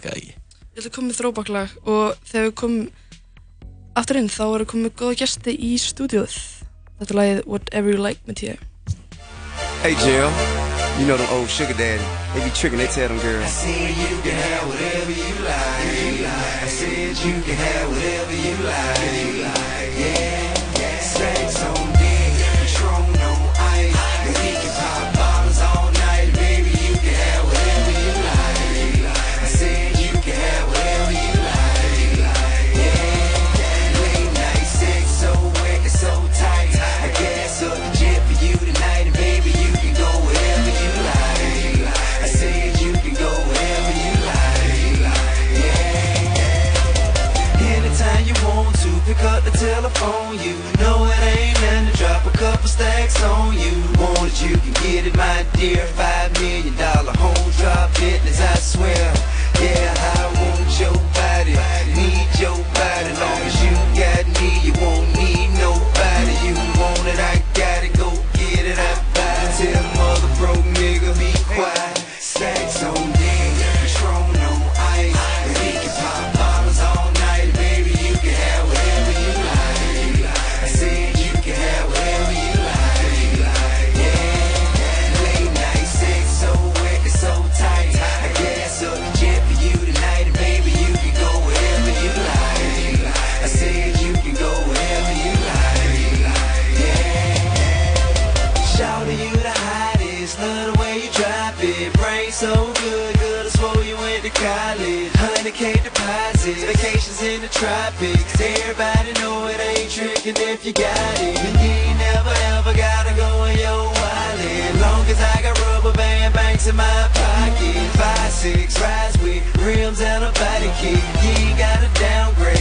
að fylgjast með þessu, en við ætlum núna að, svona til þess að, að, að gull ár blandbúnduris og svona 2008, það ætla þú að koma með eitthvað svona throwback eða ekki? Ég ætla að koma með þróbaklag og þegar við komum aftur inn þá eru komið góða gesti í stúdíóð. Þetta er lagið Whatever You Like með tíu. Hey, Jill. You know them old sugar daddy. They be tricking, they tell them girls. said you can have whatever you like. I said you can have whatever you like. Up the telephone. You know it ain't nothing to drop a couple stacks on you. Want it, you can get it, my dear. Five million dollar home drop business, I swear. Yeah, I tropics. Everybody know it ain't tricking if you got it. And you ain't never ever gotta go in your wallet. Long as I got rubber band banks in my pocket. Five, six, rides with rims and a body kit. You ain't gotta downgrade,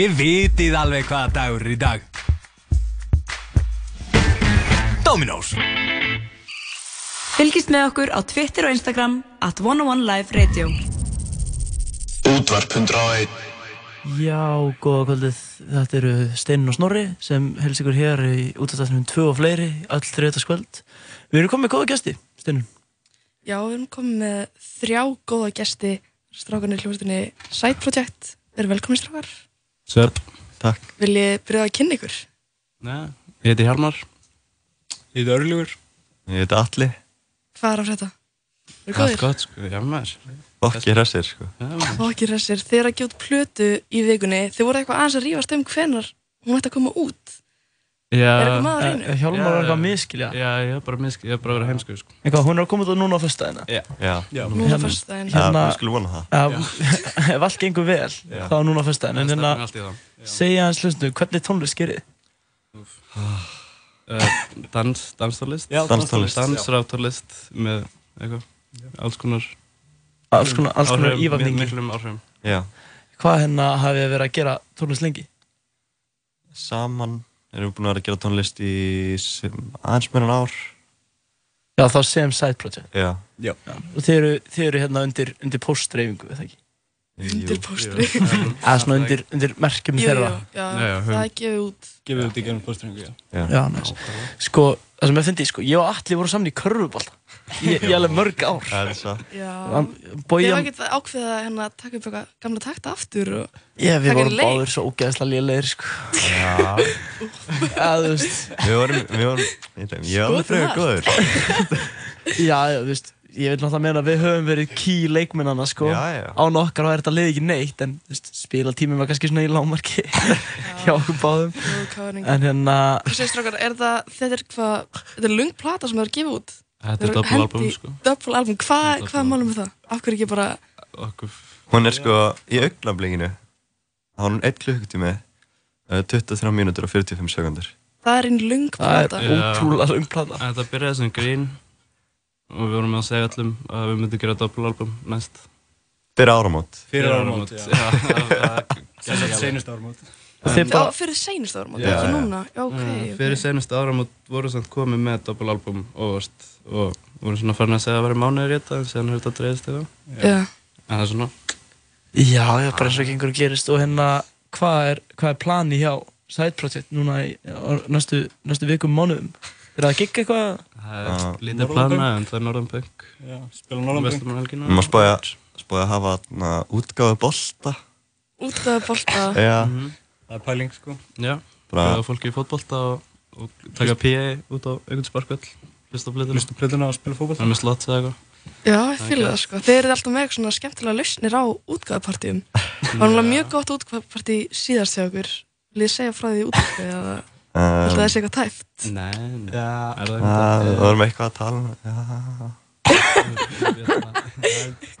Þið vitið alveg hvaða dagur er í dag. Dominos. Fylgist með okkur á Twitter og Instagram at 101 Live Radio. Útvarp 101 Já, góða kvöldið. Þetta eru Steinin og Snorri sem helst ykkur hér í útastafnum 2 og fleiri, öll þriðdaskvöld. Við erum komið með góða gæsti, Steinun. Já, við erum komið með þrjá góða gesti strákarnir hljóðstunni Side Project. Við erum velkomin strákar. Sverp, takk. Vil ég byrja að kynna ykkur? Nei, ég heiti Hjalmar. Ég heiti Örlugur. Ég heiti Alli Hvað er á þetta? Eru Allt góðir? gott, sko, maður. Fokki hressir sko. Fokki hressir. Eru að út plötu í vikunni. Þið voru eitthvað aðeins að rífast um hvenar hún ætti að koma út. Hjálmar var eitthvað að miskilja. Já, ég er bara miskil, ég er bara að vera heimskur, sko. Eitthvað, hún er að koma út núna á fyrstæðina. Já. Já, Já. Núna Hérna-. Já, Hérna- við skulum vona það Já, ef allt gengur vel, Já. þá er núna á fyrstæðina. En hérna, segja hans hlustum, hvernig tónlist gerir þið? Uh, dans, danstónlist. Danstónlist. Dans, ráftónlist með eitthvað, alls konar. Alls konar, alls konar ívæfningi. Miklum áhrifum. Já, Hvað hérna hafið þið verið að gera tónlist lengi? saman erum við búin að vera að gera tónlist í aðeins meira en ár Já, þá sem side project. Já, Já. Og þið eru, þið eru hérna undir, undir postdreifingu, eða ekki? Undir Jú. póstri. Eða svona undir, undir merkjum Jú, jú, þeirra. já, Já, já, það er gefið út. Gefið út í gennum postringu, já. Já, Já, næst. Sko, það sem ég fyndi, sko, ég og Alli voru saman í körfubólta. Ég, ég alveg mörg ár. það er svo Já. Bói, Þið var ekkert að ákveða hérna að taka upp eitthvað gamla takta aftur og... ég, við taka vorum leik. báðir svo ógeðslega lélegir, sko. Já, Já, þú veist. við vorum, við vorum Ég ég var alveg frekar góður Já, já, þú veist, ég vil náttúrulega meina að við höfum verið key leikmennana, sko. Já, já. Án okkar var þetta lið ekki neitt, en þú veist, spilatíminn var kannski svona í lámarki hjá okkur báðum. Jú, hvað var En hérna, Hvað segir strákar, er það, þetta er hvað, þetta er lung plata sem það er gefið út? Þetta er double album, sko. Double album, hvað, Double hvað album. málum við það? Af hverju ekki bara, Okkur, Hún er sko í augnablikinu þá er hún 1 klukkutími uh, 23 mínútur og 45 sekundur það er einn lung það er ótrúlega lung plata. þetta byrjaði sem grín og við vorum að segja öllum að við myndum gera double album næst. Fyrir áramót Fyrir áramót, já. já. Þess að senust áramót. Og bara, fyrir seinust árum, Já, ekki núna? Já, ok, ok. Fyrir senust áramót voru samt komið með double album óvart og voru svona farin að segja að vera mánuður í þetta en síðan hefur þetta dreifist í það. Já. En það er svona, já, já, bara eins og gengur og gerist. Og hérna, hvað er, hvað er plani hjá side project núna í á næstu, næstu vikum, mánuðum? Er það að gigga eitthvað? það er lítið Norðurpunk. plana en það er Norðan Punk. Já, spila Norðanbjörn. Vesturmanhelgina. Við má spája, að hafa na, útgáðu bolta Út af bolta. Já, Mhm. Það er pæling, sko. Já, bara bregða fólki í fótbolta og, og taka PA út á einhvern sparkvöld, hlusta á blöðuna. Hlustu plötuna og spila fótboll. Það er með slott eða eitthvað. Já, ég fylg það sko. Þeir eru alltaf með eitthvað svona skemmtilega lausnir á útgáðupartíum. Það var náttúrulega mjög gott útgáðupartí síðast hjá okkur. Vil ég segja frá því útgáðu eða um, að það sé eitthvað tæft? Nei. Er það að, eitthvað? Við vorum eitthvað að tala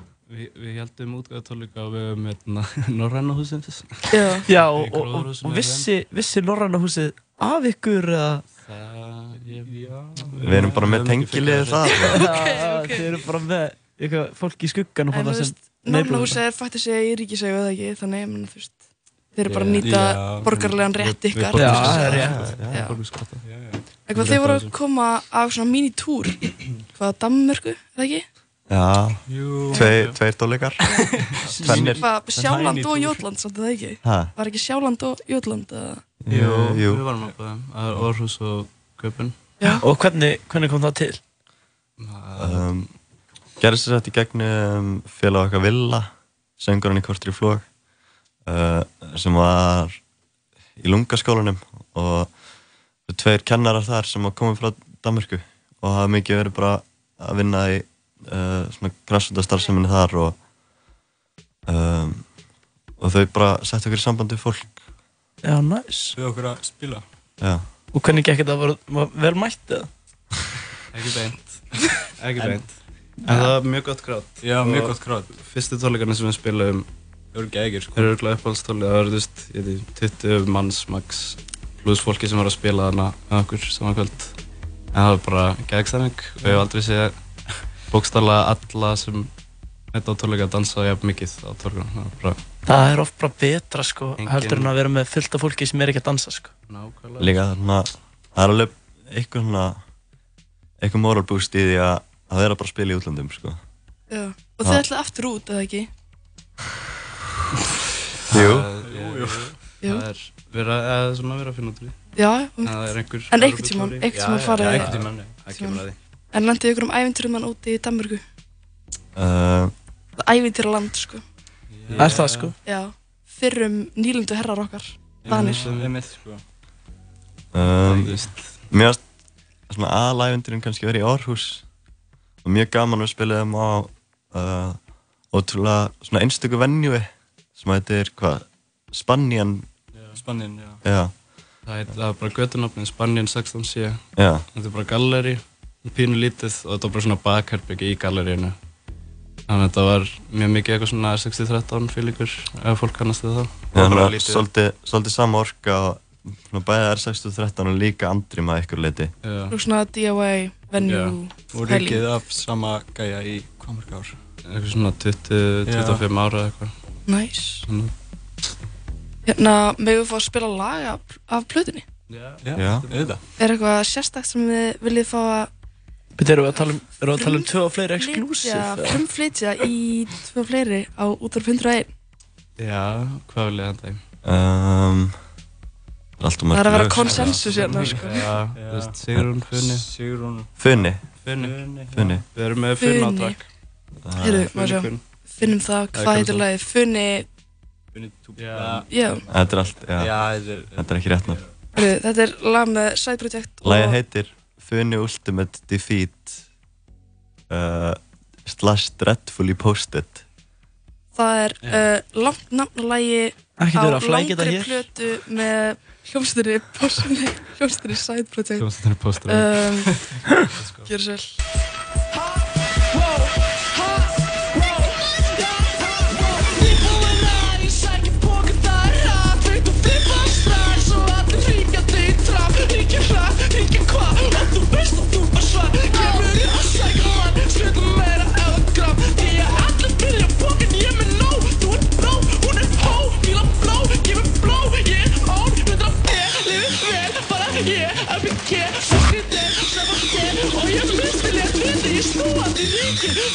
Já, Við, við heldum útgáðatónleika á vegum hérna, Norræna húsins. Já. Já, og, og, og vissi, vissi Norræna húsið af ykkur eða? Það, ég, já. Við erum bara með tengiliði það Já, þið eru bara með eitthvað fólk í skugganum En þarna þú sem neighborhood. húsið er fættið sig í ríkisegu eða ekki, þannig, menna, þú veist, þeir eru bara að nýta Já. borgarlegan rétt Við- við ykkar. Já, það er rétt. já. Já, já. Eitthvað Rétt þeir voru að koma á svona mini-túr, hvað, Danmörku, eða ekki? Já, Jú. tveir, tveir tólikar Sjáland og samt að það ekki? Ha, Var ekki Sjáland og Jótland, eða? jú, jú Við varum á bæðum. Það er Orhus og Köpun. Og hvernig, hvernig kom það til? um, Gerðist þess að í gegnum félag okkar Villa Söngurinn í Kortri Flóg uh, sem var í lungaskólanum og það tveir kennarar þar sem var komið frá Danmörku og hafa mikið verið bara að vinna í uh, svona græsvöldastarfseminni þar og um, og þau bara sett okkur í samband við fólk Já, næs. Við okkur að spila. Já, Og hvernig gekk þetta? Var, var vel mætt eða? Ekki beint. Ekki beint. En það var mjög gott grátt. Já, mjög gott grátt. Fyrstu tónleikarnir sem við spilaðum Það voru gægir, sko. Það eru örgulega uppáhaldstónleika, það eru, þú veist, ég veit, 20 manns max pluss fólki sem var að spila þarna með okkur saman kvöld. En það var bara gegnstemning og ég hef aldrei séð bókstallega alla sem Þetta á tónleika að dansa jafn mikið á tónleika. Það er bara Það er oft bara betra sko, Engin- heldur en að vera með fullt af fólki sem er ekki að dansa sko. nákvæmlega. Líka þarna, það er alveg eitthvað svona, eitthvað moral boost í því að að vera bara að spila í útlandum, sko. Já. Og þið ætlaði aftur út, eða ekki? Jú. Jú, jú. Jú. Það er vera, eða svona vera að finna út úr því. Já, Það er einhver En einhvern tímann, einhvern tímann farið Já, einhvern tímann, já, það kemur að því. En landið ykkur um ævintýrumann úti í Danmörku? Uh, Ævintýraland, sko. Er það sko? Já. Fyrrum nýlundu herrar okkar, Danir. Það er mitt sko. um, mér varst svona aðalævendurinn kannski verið í Orhus og mjög gaman að spila þeim á uh, ótrúlega svona einstöku venjúi sem heitir hvað, Spanjan Spannin, já. Já, Það heit- það er bara göttunafnið Spanjan 16C. Já. Þetta er bara galleri, pínu lítið og þetta var bara svona bakherbyggi í galleríinu. Þannig að þetta var mjög mikið eitthvað svona 60-13 fílingur ef fólk kannast við það. þannig að svolítið, svolítið sama orka og svona bæðið R613 og líka andrým að ykkur leiti Já. Og svona DIY, venue, Og pæling. ríkið af sama gæja í hvað mörg ár? Eitthvað svona 20-25 ára eða eitthvað. Næs. Svona. Hérna, megum við fá að spila lag af, af plötunni? Já, Já. auðvitað. Er eitthvað sérstakt sem þið viljið fá að Erum við að tala um, erum við að tala um tvö og fleiri exclusive? frumflytja í tvö fleiri á útvarp 101? Já, hvað vil ég henda í? um, Það er að vera konsensus hérna, sko. Já, þú veist, Sigrún, Funni. Funni Funni. Funni Við erum með Funni á takk. Heyrðu, maður sjá, finnum það, er hvað heitir lagið? Funni, Funni túpa. Já. Þetta er allt, já, Já, þetta er- þetta er ekki rétt heyrðu, þetta er lag með Side Project og Lægið heitir Funny Ultimate Defeat uh, slash Dreadfully Posted það er uh, langt nafn á langri plötu með Postinni, hljómsveitinni Side Project. Hljómsveitinni Post Um. Gjör svo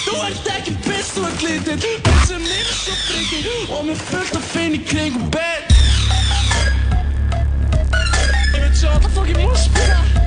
Þú ert ekki best og glitið Bensum minn svo frikið Og með fullt af fein í kringum bed. Ég veit svo alltaf fokkin múspila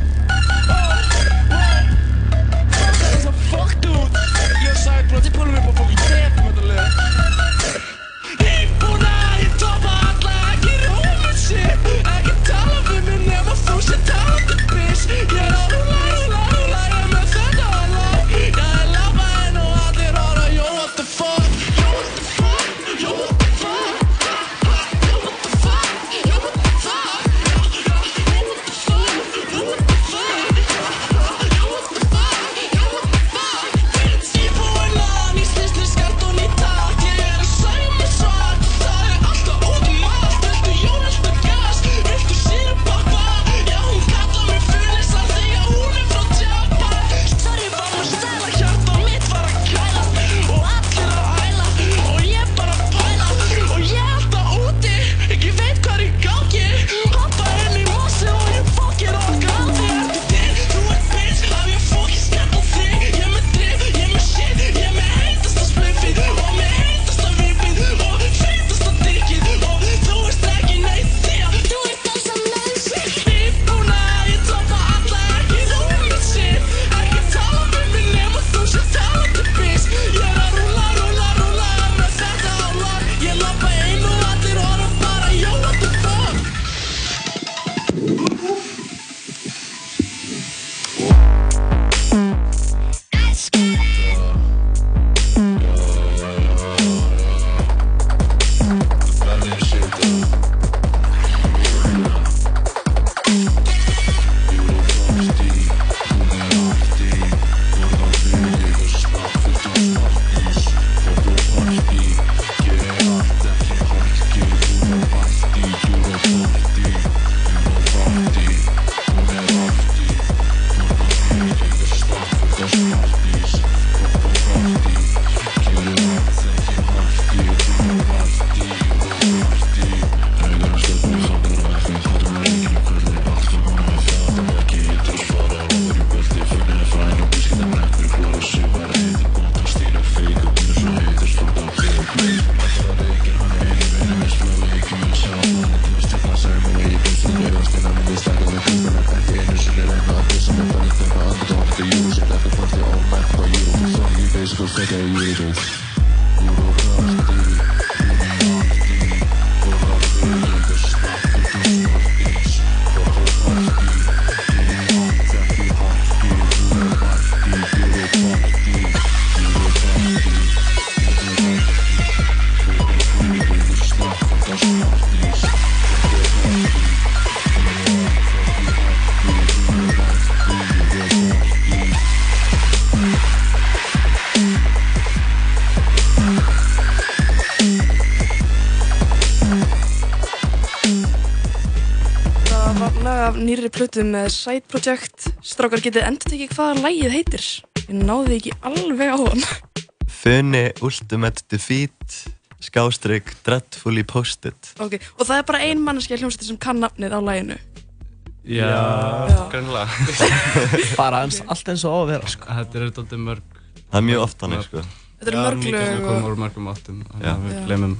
með Side Project. Strákar getið endur tekið hvaða lagið heitir. Ég náði ekki alveg á hann. Funny Ultimate Defeat Skástrygg Dreadfully Posted Ok, og það er bara ein manneskja hljómsveitir sem kann nafnið á laginu. Já, Já. greinlega Bara eins, allt eins og á að vera sko. Þetta er dálítið mörg Það er mjög oft þannig sko Þetta eru mörg lög Það og- komum úr mörgum áttum Já. Við glemum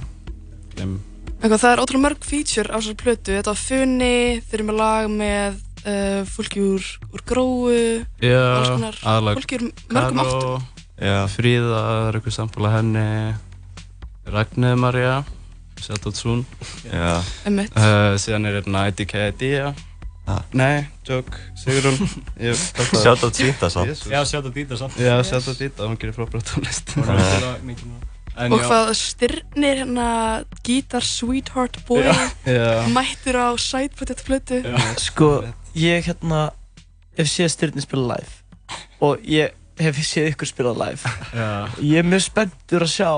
Glemum Eitthvað, það er ótrúlega mörg feature á þessari plötu. Þetta var Funny, þeir eru með lag með uh, fólki úr, úr gróu, Já, alls konar. aðalega Fólki úr mörgum áttum. Já. Fríða, eitthvað sambúla henni Ragnir Marja soon Já. Einmitt. uh, Síðan er hérna IDK Idea Ah. Nei, Ég- Shoutout Dita samt. Já, Dita samt. Já, Yes. shoutout Dita, hún gerir frábæra tónlist Hún er. En Og já. hvað styrnir hérna Guitar Sweetheart Boy Já. Já. mættur á Side Project plötu. Sko, ég hérna hef séð Styrni spila live og ég hef séð ykkur spila live Já. Ég er mjög spenntur að sjá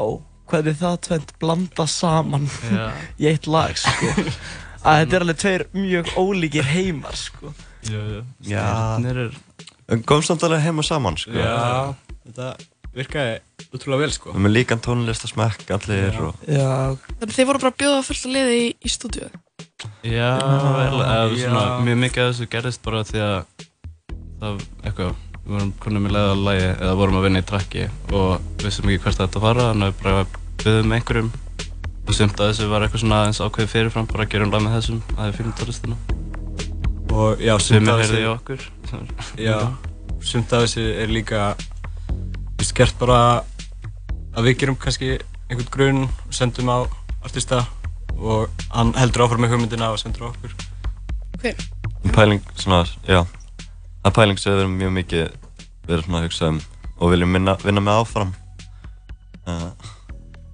hvernig það tvent blanda saman Já. í eitt lag sko. að þetta er alveg tveir mjög ólíkir heimar sko. Styrnir er En komst samt alveg heim og saman sko Já, þetta virkaði útrúlega vel sko. Við erum með líkan tónlist að smekka allir og Já Þannig þið voru bara að bjóða fullt að liði í, í stúdíu. Já, vel, eða svona, mjög mikið af þessu gerðist bara því að það, eitthvað, við vorum konum í leiða að lægi eða vorum að vinna í trakki og vissum ekki hvert þetta fara, þannig að við bara byggðum einhverjum og sumt að þessu var eitthvað svona aðeins ákveðið fyrirfram, bara að gera um lag með þessum, að það er fyrir tónlistina. Og já, sumt er í þessu- okkur. Já, sumt af þessu er líka Við skert bara að við gerum kannski einhvern grunn og sendum á artista og hann heldur áfram með hugmyndina og sendur á okkur. Ok. Pæling svona, já. Það pæling sem við erum mjög mikið verið svona að hugsa um og viljum vinna, vinna með áfram. Uh,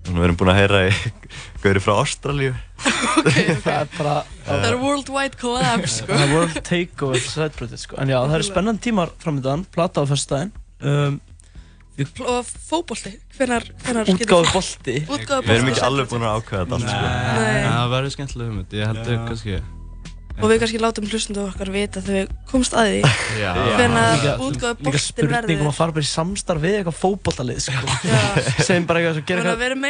Við erum búin að heyra í Gauri frá Ástralíu. Það er bara Það er worldwide collab sko. Það er world takeover project sko. En já, það eru spennandi tímar framöndan, plata á fyrstudaginn um, Og Útgáfu bolti? Útgáfu Við erum ekki alveg búin að ákveða þetta allt sko. Það verður skemmtilega hugmynd, ég held að kannski, Og við kannski látum hlustundu okkar vita þegar við komst að því Líka- útgáfu Líka boltin spurning um verður að fara bara í samstarf við eitthvað fótbollalið sko. Segjum bara eitthvað, Þannig að eitthvað við erum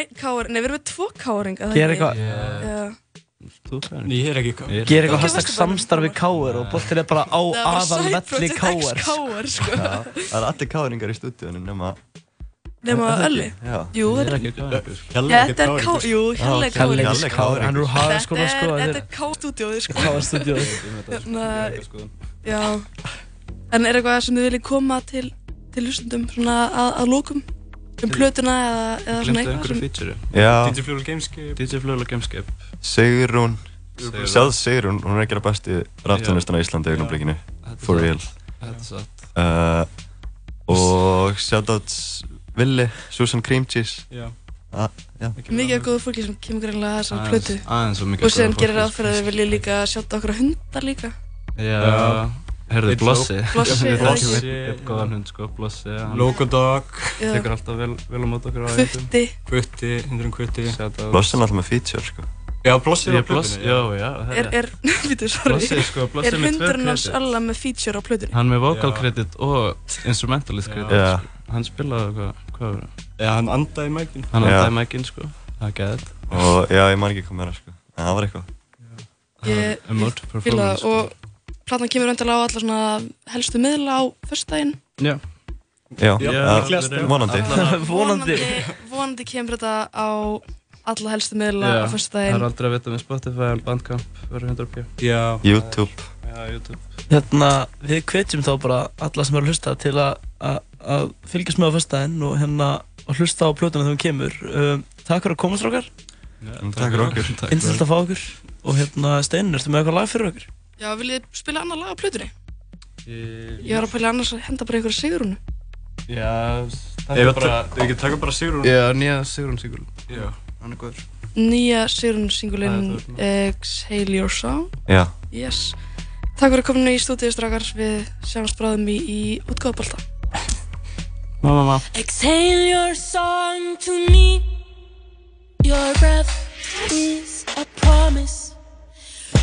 með tvo káringa Gera eitthvað- Ég er ekki Gera eitthvað hashtag samstarf við Káur og boltin er bara á Það er bara aðal side velli project Káur X Káar sko. Já, Það er allir káringar í stúdíunum nema Nema Er Ölli. Jú, Ég er þetta ekki káringur. Já, þetta er ká, jú, Hjalli er káringur Hjalli er káringur. Hann er úr Hagaskóla Þetta sko er, þetta er ká-stúdíóið sko. Káarstúdíóið. Hérna, já. En er eitthvað sem þið viljið koma til til hlustundum svona að, að lókum um plötuna eða, eða svona eitthvað sem. DJ Flugul Gameskip DJ Flugul Gameskip Sigrún Sigrún. Sjáð Sigrún, hún er að gera besti raftónlistina í Íslandi í augnablikinu Þetta er For satt. real Þetta er satt. uh, Og shoutout Willi, Susan Cream Cheese Já. Ah. Mikið af góðu fólki sem kemur greinlega að þessari plötu Og góðu gerir fyrir að þið viljið líka sjáta okkur hundar líka Já. Herðu Blossi Blossi, einn góðan hund sko, Blossi Logodog. Tekur alltaf vel, vel á mót okkur á Kvutti Kvutti, hundurinn Kvutti Blossi er alltaf með feature sko. Já, Blossi er á plötunni já, já Er, er, býtu, sorry. Blossi, sko, Blossi Er er með tvö hundurinn hans alla með feature á plötunni? Hann með vocal Já. credit og instrumentalist credit Já. sko. Hann spilaði hvað, hvað var það? Já, hann andaði mækinn Hann andaði mækinn sko. Það er gæðið. Og já, platan kemur öndilega á alla svona helstu miðla á förstægin Já, já, vonandi. Vonandi. Vonandi kemur þetta á alla helstu miðla á förstægin Það er aldrei að vita með Spotify, Bandcamp, verður hendur upp Já, YouTube. Já, YouTube. Hérna, við kvetjum þá bara alla sem eru að hlusta til að fylgjast með á förstægin og hérna að hlusta á plötuna þegar hún kemur. Um, Takk fyrir að komast, Rókar Takk fyrir okkur. Innstilt að fá okkur. Og hérna Steinin, ertu með eitthvað lag fyrir okkur? Já, vil ég spila annar lag á plötunni? Ég, ég var að pæla annars að henda bara ykkur Sigrunu. Já, það er bara, við getum taka bara Sigrunu. Já, nýja Sigrunu singul. Já, hann er góður. Nýja Sigrunu singulinn Exhale Your Sound. Já. Yes. Takk fyrir að kominu í stúdíu strax, við sjáumst bráðum í, í útgáðbalta. Mamma, mamma. Exhale your song to me Your breath is a promise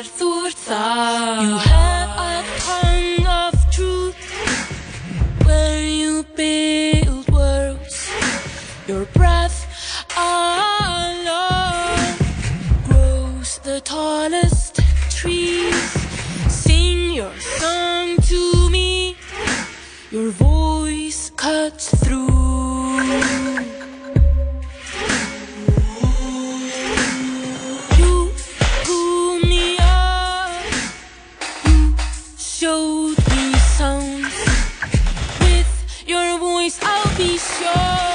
þar þú You have a tongue of truth. Where you build worlds. Your breath alone Grows the tallest trees. Sing your song to me. Your voice cuts difícil.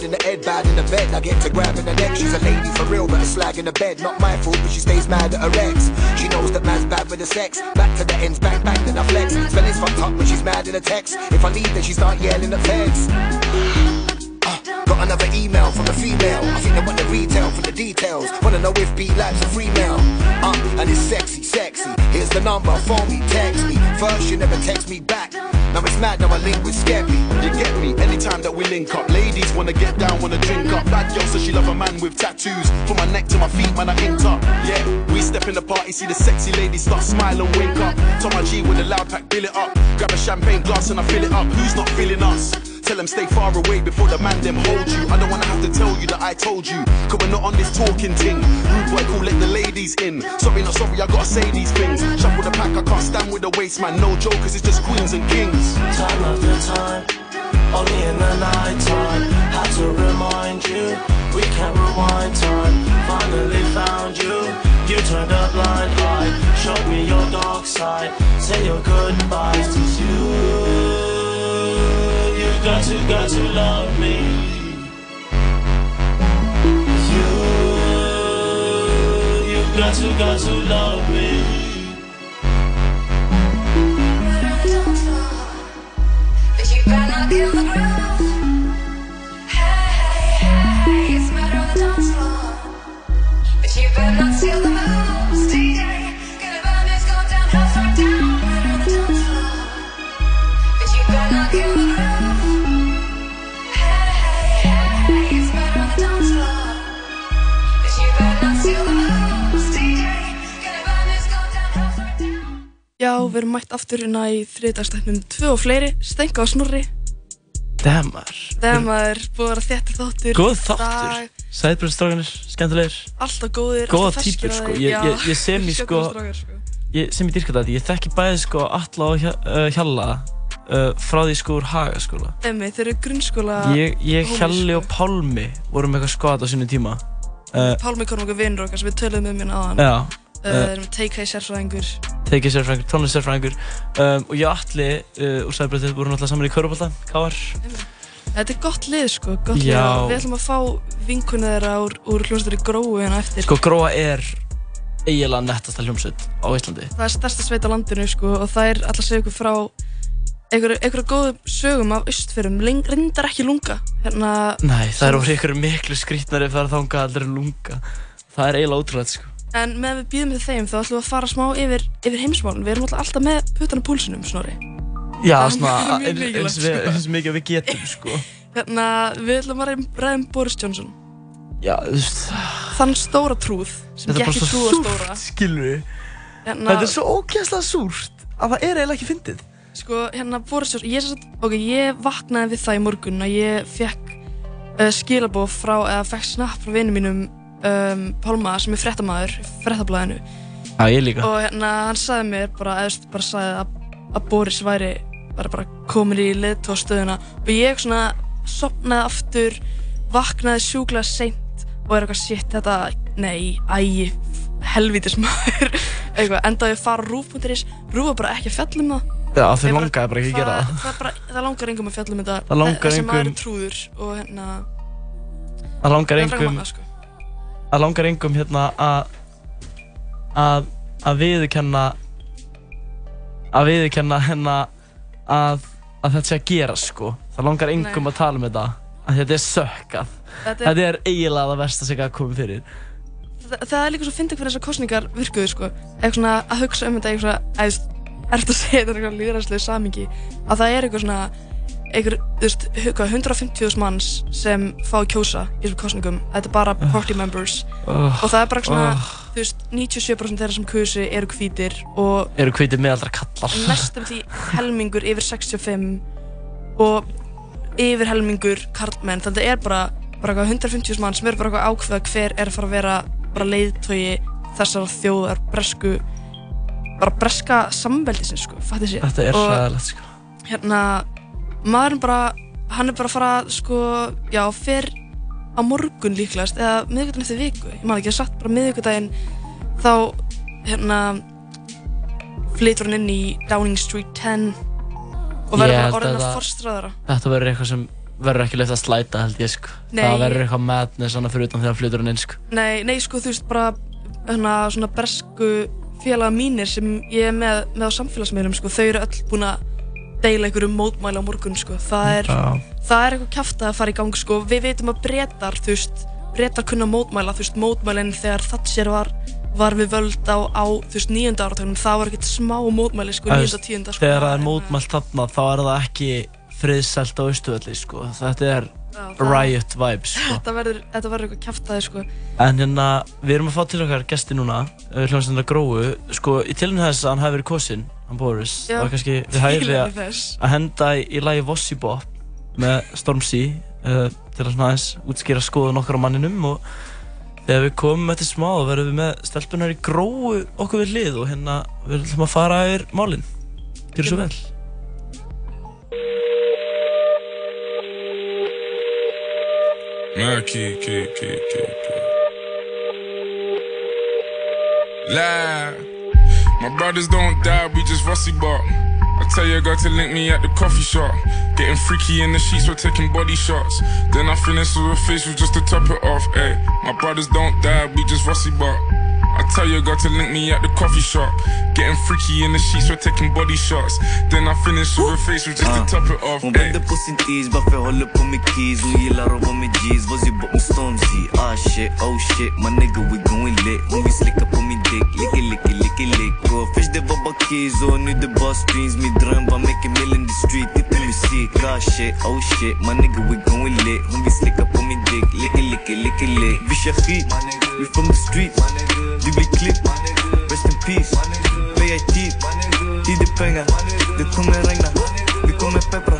Mad in the head, bad in the bed. I get to grabbing her neck, she's a lady for real, but a slag in the bed. Not my fault, but she stays mad at her ex. She knows that man's bad with the sex. Back to the ends, bang bang, then I flex. Spelling's fucked up when she's mad in the text. If I leave, then she start yelling at feds. Uh, Got another email from a female. I think they want the retail for the details. Wanna know if B life's a free mail. Uh, and it's sexy, sexy. Here's the number, phone me, text me. First you never text me back. Now it's mad, now I link with Skeppy. You get me? Anytime that we link up, ladies wanna get down, wanna drink up. Bad girl says she love a man with tattoos. From my neck to my feet, man, I inked up. Yeah, we step in the party, see the sexy ladies start smiling, wink up. Tom my G with a loud pack, bill it up. Grab a champagne glass and I fill it up. Who's not feeling us? Tell them stay far away before the man them hold you. I don't wanna have to tell you that I told you. Cause we're not on this talking thing. Rude boy, cool, let the ladies in. Sorry, not sorry, I gotta say these things. Shuffle the pack, I can't stand with the waste, man. No jokers, it's just queens and kings. Time after time, only in the night time. Had to remind you, we can't rewind time. Finally found you, you turned a blind eye. Showed me your dark side, say your goodbyes to you. You got to, got to love me. You, you got to, got to love me. But you better not kill the groove. Hey, hey, hey, it's murder on the dance floor. But you better not steal the moves. Já, við erum mætt aftur hérna í þriðdagsstæknum tvö og fleiri, Stenka og Snorri. Demmar þegar maður búið að vera þéttir þáttur Góð í þáttur. Sæðbröðstrákanir, skemmtilegir. Alltaf góðir, Góða alltaf á sko. Ég, ég, ég sem í sko sko. ég, sem ég dyrka þetta, ég þekki bæði sko Alla og uh, Hjalla uh, frá því sko úr Hagaskóla Emmi, þeir eru grunnskóla Ég, ég Hjalli sko. og Pálmi vorum eitthvað skot á sinni tíma. Uh, Pálmi Korm okkar vinnur okkar sem við töluðum um hérna áðan. Já, uh, uh, Þeir eru take-high sérfræðingur. Tekið sérfræðingur, tónlist sérfræðingur. Um, og ég og Alli uh, úr Sæðbröðið vorum alltaf saman í Körubólta, Káar. Þetta er gott lið sko, gott lið. Já. og Við ætlum að fá vinkunni þeirra úr, úr hljómsveitur gróu hérna eftir. Sko Gróa er eiginlega nettasta hljómsveit á Íslandi. Það er stærsta sveit á landinu sko og það er alltaf að segja ykkur frá einhverju einhverju góðum sögum af austfyrum, reyndar ekki lunga hérna. Nei, það er orðið ykkur miklu skrítnari það er þangað aldrei lunga. Það er eiginlega ótrúlega sko En meðan við býðum með þeim þá ætlum við að fara smá yfir, yfir heimsmálun Við erum alltaf með puttana púlsinum, Snorri. Já, svona eins, við, sko. eins mikið og við getum sko. Hérna, við ætlum að ræða um Boris Johnson. Já, þú veist. Þann stóra trúð sem Þetta er bara svo súrt, stóra. skilur við Hérna- Þetta er svo ógæslega súrt að það er eiginlega ekki fyndið. Sko, hérna Boris Johnson, ég, sem sagt- ok, ég vaknaði við það í morgun að ég fekk uh, skilabóð frá, eða fekk snapp frá vinum mínum um, Pálma sem er ég líka. Og hérna hann sagði mér bara, veist, bara sagði að, að Boris væri bara, bara komin í leiðtóðstöðuna og ég svona sopnaði aftur, vaknaði sjúklega seint og er eitthvað shit þetta, nei, æ, helvítis maður. Eitthvað, endaði að fara rúf.is rúf var bara ekki að fjalla um það. Já, bara- langaði bara ekki að gera það það, bara, það langar engum að fjalla um þetta. Það langar þessi maður engum- er trúður og hérna Það langar það er. Það langar engum hérna að að að viðurkenna að viðurkenna hérna að, að þetta sé að gera sko. Það langar engum Nei. að tala um þetta. Að þetta er sökkað. Þetta er- Þetta er eiginlega það versta sem gæti komið fyrir. það, það er líka svo fyndið hvernig þessar kostningar virkuðu sko eitthvað svona að hugsa um þetta eitthvað að veist, erfitt að segja þetta eitthvað líðræðslega samingi að það er eitthvað svona eitthvað, þú veist, hvað, 150.000 manns sem fá að kjósa í þessum kostningum þetta er bara party members Oh. og það er bara svona, Oh. þú veist, 97% þeirra sem kusi eru hvítir og Eru hvitið meðaldra kallar. næstum því helmingur yfir 65 og yfir helmingur karlmenn þannig að það er bara, bara eitthvað 150 mann sem eru bara ákveða hver er að fara að vera bara leiðtogi þessar þjóðar bresku bara breska samveldisins sko, fattu sér Þetta er Og hræðilegt sko. hérna, maðurinn bara hann er bara að fara, sko já, fer á morgun líklegast eða miðvikudaginn eftir viku, ég man ekki að satt bara miðvikudaginn þá hérna flytur hann inn í Downing Street 10 og verður bara orðin að að það- forstræðara Þetta verður eitthvað sem verður ekki leitt að slæta held ég sko. Nei. Það verður eitthvað madness svona fyrir utan þegar flytur hann inn sko. Nei, nei, sko, þú veist, bara hérna, svona bresku félaga mínir sem ég er með, með á samfélagsmiðlum, sko, þau eru öll búin að deila einhverjum mótmæli á morgun, sko. Það er, það er eitthvað kæft að fara í gang, sko. Við veitum að breytar, veist, breytar kunna mótmæla, veist, mótmælinn þegar Thatcher var, var við völd á, á veist, nýjönda áratögnum, það var ekkert smá mótmæli, sko, nýjönda, tíunda, sko. Þegar það er mótmælt þarna þá er það ekki friðsælt á austuvelli sko. Þetta er Já, riot vibes sko. Þetta verður, eitthvað kæft að sko. En hérna, við erum að fá til okkar gesti núna, hljómsveitina Gróu, sko, í tilinu þess að hann hafi verið kosinn, hann Boris, það var kannski við Tilefni að, að henda í, í lagi Vossi Bop með Stormzy uh, til að svona aðeins útskýra skoðun okkar á manninum og þegar við komum eftir smá þá verðum við með stelpunar í Gróu okkur við hlið og hérna við ætlum að fara yfir málinn. Gjör svo vel. Man, kid, kid, kid, kid, kid. My brothers don't die, we just rusty bark. I tell your girl to link me at the coffee shop. Getting freaky in the sheets, we're taking body shots. Then I finish with a facial just to top it off. Ay, my brothers don't die, we just rusty bark. I tell your girl to link me at the coffee shop. Getting freaky in the sheets, we're taking body shots. Then I finish with a facial just to top it off. Hon vänder på sin tis bara för håller på med keys. Hon gillar att vara med G's, vad sie bort med Stormzy Ah shit, oh shit, my nigga we going lit. Hon vill slicka på min dick, licky licky licky lick. Och först det var bara keys och nu det bara streams Min dröm var make a million in the street, inte musik Ah shit, oh shit, my nigga we going lit. Hon vill slicka på min dick, licky licky licky lick. Vi kör skit, we from the street Du blir klippt, rest in peace. Play it deep, tid är pengar Det kommer regna, vi kommer peppra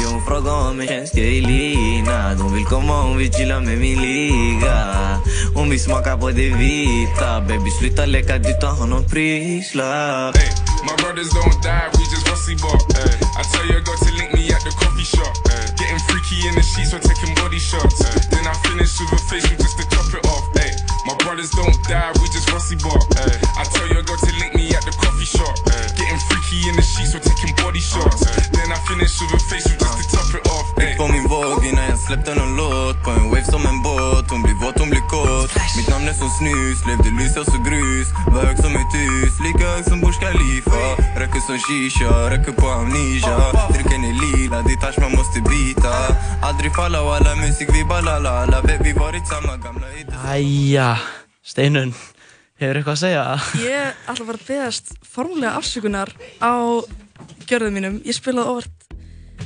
Ja, hon frågar om mig känns jag i lina. De vill komma, hon vill chilla med min liga Hon vill smaka på det vita. Baby sluta leka, du tar honom prislapp Ay, my brothers don't die, we just rusty bark. Ay, I tell your girl to link me at the coffee shop. Ay, getting freaky in the sheets, we're taking body shots. Ay, then I finish with a facial just to top it off. My brothers don't die, we just rusty bark. I tell your girl to link me at the coffee shop. Getting freaky in the sheets, we're taking body shots. Then I finish with a facial just to top it off. Ay. På min våg innan jag släppte någon låt På en wave som en båt Hon blir våt, hon blir kåt Mitt namn är som snus Levde lys så grus Var hög som ett hus Lika hög som Burj Khalifa. Röker som shisha Röker på amnesia Drycken är lila Det touch man måste bita Aldrig falla och alla musik vi bara la la. Vi varit samma gamla Æja, Steinun, hefur eitthvað að segja? Ég ætla bara að beðast formulega afsökunar á gjörðum mínum. Ég spilaði óvart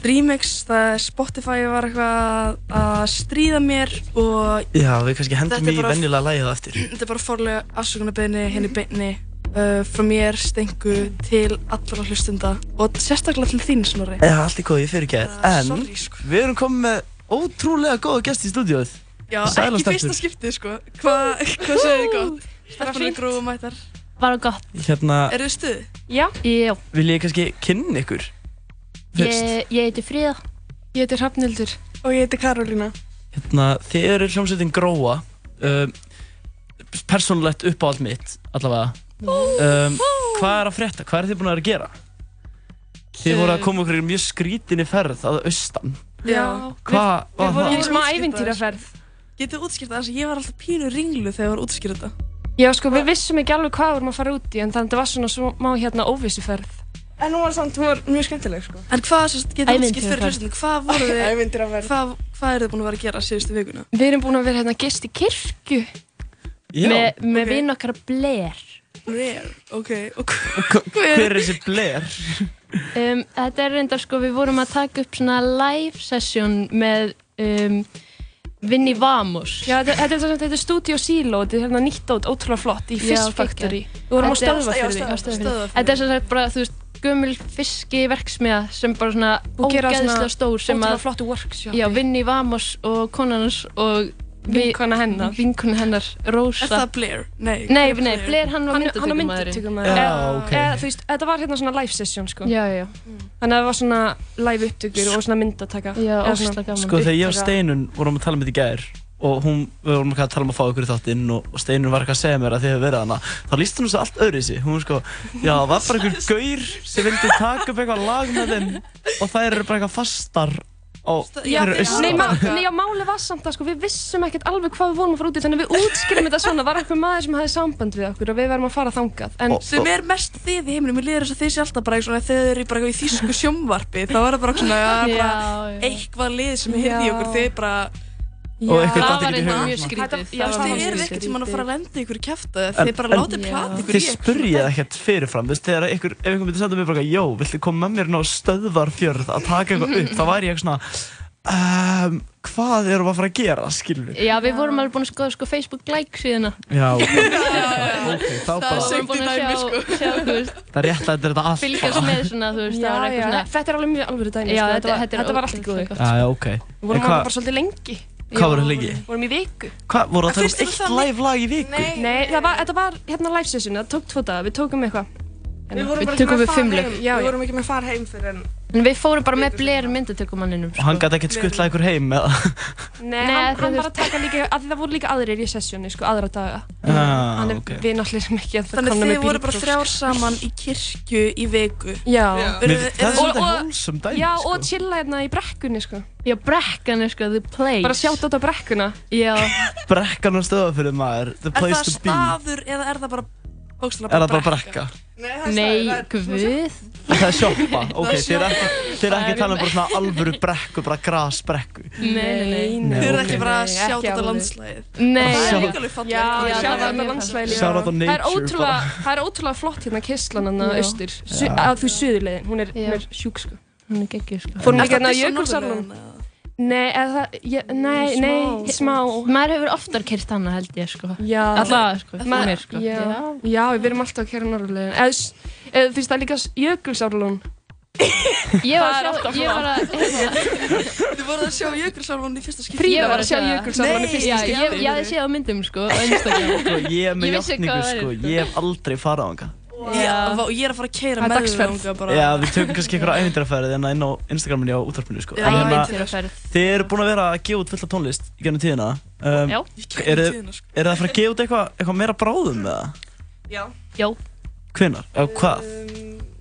remix, það er Spotify var eitthvað að stríða mér og Já, við kannski hendum er í lagið á eftir. þetta er bara formulega afsökunarbeðni henni beinni uh, frá mér, Stengu, til allra hlustunda og sérstaklega til þín, Snorri. Já, allt í góð, ég fyrir ekki Uh, En sorry, sko. við erum komið með ótrúlega góða gest í stúdíóið. Já, Sælar ekki fyrsta skiptið, sko. Hva, hvað segir þið gott? Stelpunar fínt. grófum mættar. Bara gott. Hérna, Eru þið stuð? Já. Já. vil ég kannski kynna ykkur? Fyrst. Ég, ég heiti Fríða. Ég heiti Hrafnildur. Og ég heiti Karolína. Hérna, þið eru hljómsveitin Gróa. Um, persónulegt uppáhald mitt, allavega. Um, hvað er að frétta? Hvað er þið búin að vera að gera? Þið voru að koma okkur í mjög skrítinni ferð að austan. Já. Hvað Við- var við vorum það? í smá ævintýraferð. Getið útskýrt það þess að ég var alltaf pínu ringlu þegar ég var að útskýra þetta. Já, sko, við vissum ekki alveg hvað við vorum að fara út í, en þannig að það var svona smá hérna óvissuferð. En hún var samt, hún var mjög skemmtileg, sko. En hvað, getur þú skipt fyrir hlustinu, hvað voru þið, hvað, hvað eru þið búin að vera að gera síðustu vikuna? Við erum búin að vera hérna gist í kirkju Já, með, með ok. vinn okkar Blair. Blair, ok. Og Hver er þessi Blair? Um, þetta er reyndar sko, við vorum að taka upp svona live session með um, Vinni Vamos. Já, þetta, þetta, er, þetta er Studio Silo, þetta er hérna nýtt át, ótrúlega flott, í Fish Factory. Við vorum á Þetta stöðvafyrði. Þetta er sem sagt bara, þú veist, gömul fiskiverksmiða sem bara svona ógeðslega stór sem ótrúlega að flottu workshop. Já, Vinni Vamos og konan hans og Vinkona hennar. Vinkona hennar, Rósa. Er það Blair? Nei. Nei, nei, Blair hann var var myndatökumaður. Já, ok. Eða, þú veist, þetta var hérna svona live session, sko. Já, já. Þannig að það var svona live upptökur og svona myndataka. Já, svona gaman. Sko þegar ég og. Steinun vorum að tala með þetta í gær og hún, við vorum að tala um að fá ykkur í þáttinn og, og Steinun var eitthvað að segja mér að þið hefur verið hana þá líst hún þessu allt öðru í sig hún sko, já það var bara einhver gaur sem vildi taka upp eitthvað lag með þeim og þær eru bara eitthvað fastar Já, nei, ma nei, já, máli var samt að sko, við vissum ekkert alveg hvað við vorum að fara út í þannig að við útskýrum þetta svona, var einhver maður sem hafði samband við okkur og við verðum að fara þangað. En sem er mest þið í heiminum, mér líður þess að þið sé alltaf bara svona, þegar þið eru bara eitthvað í þýsku sjónvarpi þá er það bara svona ja, bara Já, eitthvað lið sem heyrði í Já. okkur, þið bara Og eitthvað það var ekki í eitthvað mjög skrítið. Já, Það þið eru ekkert sem að fara að lenda ykkur En- þið bara látið plata ykkur Þið spurjið ekkert fyrirfram, þú veist, þegar ykkur, ef einhver myndi senda mér bara, jó, viltu koma með mér ná stöðvarfjörð að taka eitthvað upp, þá væri ég svona, um, hvað erum við að fara að gera, skilur við? Já, við vorum alveg búin að skoða sko Facebook like síðuna. Já, ok, þá Það bara, er sem búin að sjá, sjá, þú veist, það er rétt að þetta er þetta allt fylgjast með svona, þú veist, það var Já, eitthvað já, svona. þetta er alveg mjög alvöru dæmi Já, sko, þetta- var- þetta er þetta var allt í góðu. Já, já. Við vorum alveg bara svolítið lengi Hvað voruð þið lengi? Við vorum í viku Hvað, voru að En taka upp eitt það live lag í viku? Nei, Nei það var, þetta var hérna live session, það tók tvo daga, við tókum eitthvað Við vorum bara ekki með við að fimm fara lög. heim- Já, við vorum ekki með að fara heim fyrir en En við fórum bara með Blair myndatökumanninum, Og hann gæti ekkert skuttlað ykkur heim, eða? Nei, Nei, hann, hann var að taka líka, að það voru líka aðrir í sessjónu, sko, aðra daga Ah, Hann er ok. við náttúrulega ekki að það Þannig komna þið með voru bara bílpróf, þrjár sko. saman í kirkju í viku Já, það er svolítið og- wholesome dæmi, Já, sko. og chilla hérna í brekkunni, sko Já, brekkan er sko the place. Bara sjátt át á brekkuna Já Brekkan og stöðafyrir maður, the Er place það to be. staður eða er það bara bókstala Er það bara brekka? Nei, guð. Það er sjoppa, ok, Það er þið er ekki, sjoppa. þið er ekki að tala um bara svona alvöru brekku, bara grasbrekku. Nei, nei, Nei, Þið eru ekki bara að Nei, sjá ekki þetta landslæðið Nei. Það er Sjá- líka alveg fallegt Já, já, Já, það það var er mjög landslæði líka Shout out on Það er nature, ótrúlega, bara. það er ótrúlega flott hérna kistlan hann Já. austur Su- Já. að þú suðurleiðin, hún er, hún er sjúk sko Hún er geggjuð sko. Fórum Er líka það hérna diss á Jökulsárlón Norðurleiðina? Nei, eða ég, nei, nei, smá Maður hefur oftar kert hana held ég sko. Já. Allavega sko, Ma- mér sko. Já, já, við erum alltaf að kæra norðurlegin Eða, eða þú veist það er líka Jökulsárlón. Ég var að alltaf sjá, ég var að, Þið voruð að sjá Jökulsárlón í fyrsta skipti. Ég var að sjá Jökulsárlón í fyrsta skipti. ég, ég hafði séð á myndum sko, Instagram. Sko, ég er með Ég það sko, væri, sko. ég hef aldrei farað á hana. Já, og ég er að fara að keira Það með bara Já, við tökum kannski einhverja æfindirafærið en inn á Instagraminu á útvarpinu, sko. Hérna, Ævintýraferð. Þið eru búin að vera að gefa út fullt af tónlist í gennum tíðina. Um, Já. Sko. er það að fara að gefa út eitthvað eitthva meira bráðum eða? Já Já. Hvinnar? Eða hvað? Sko, sagði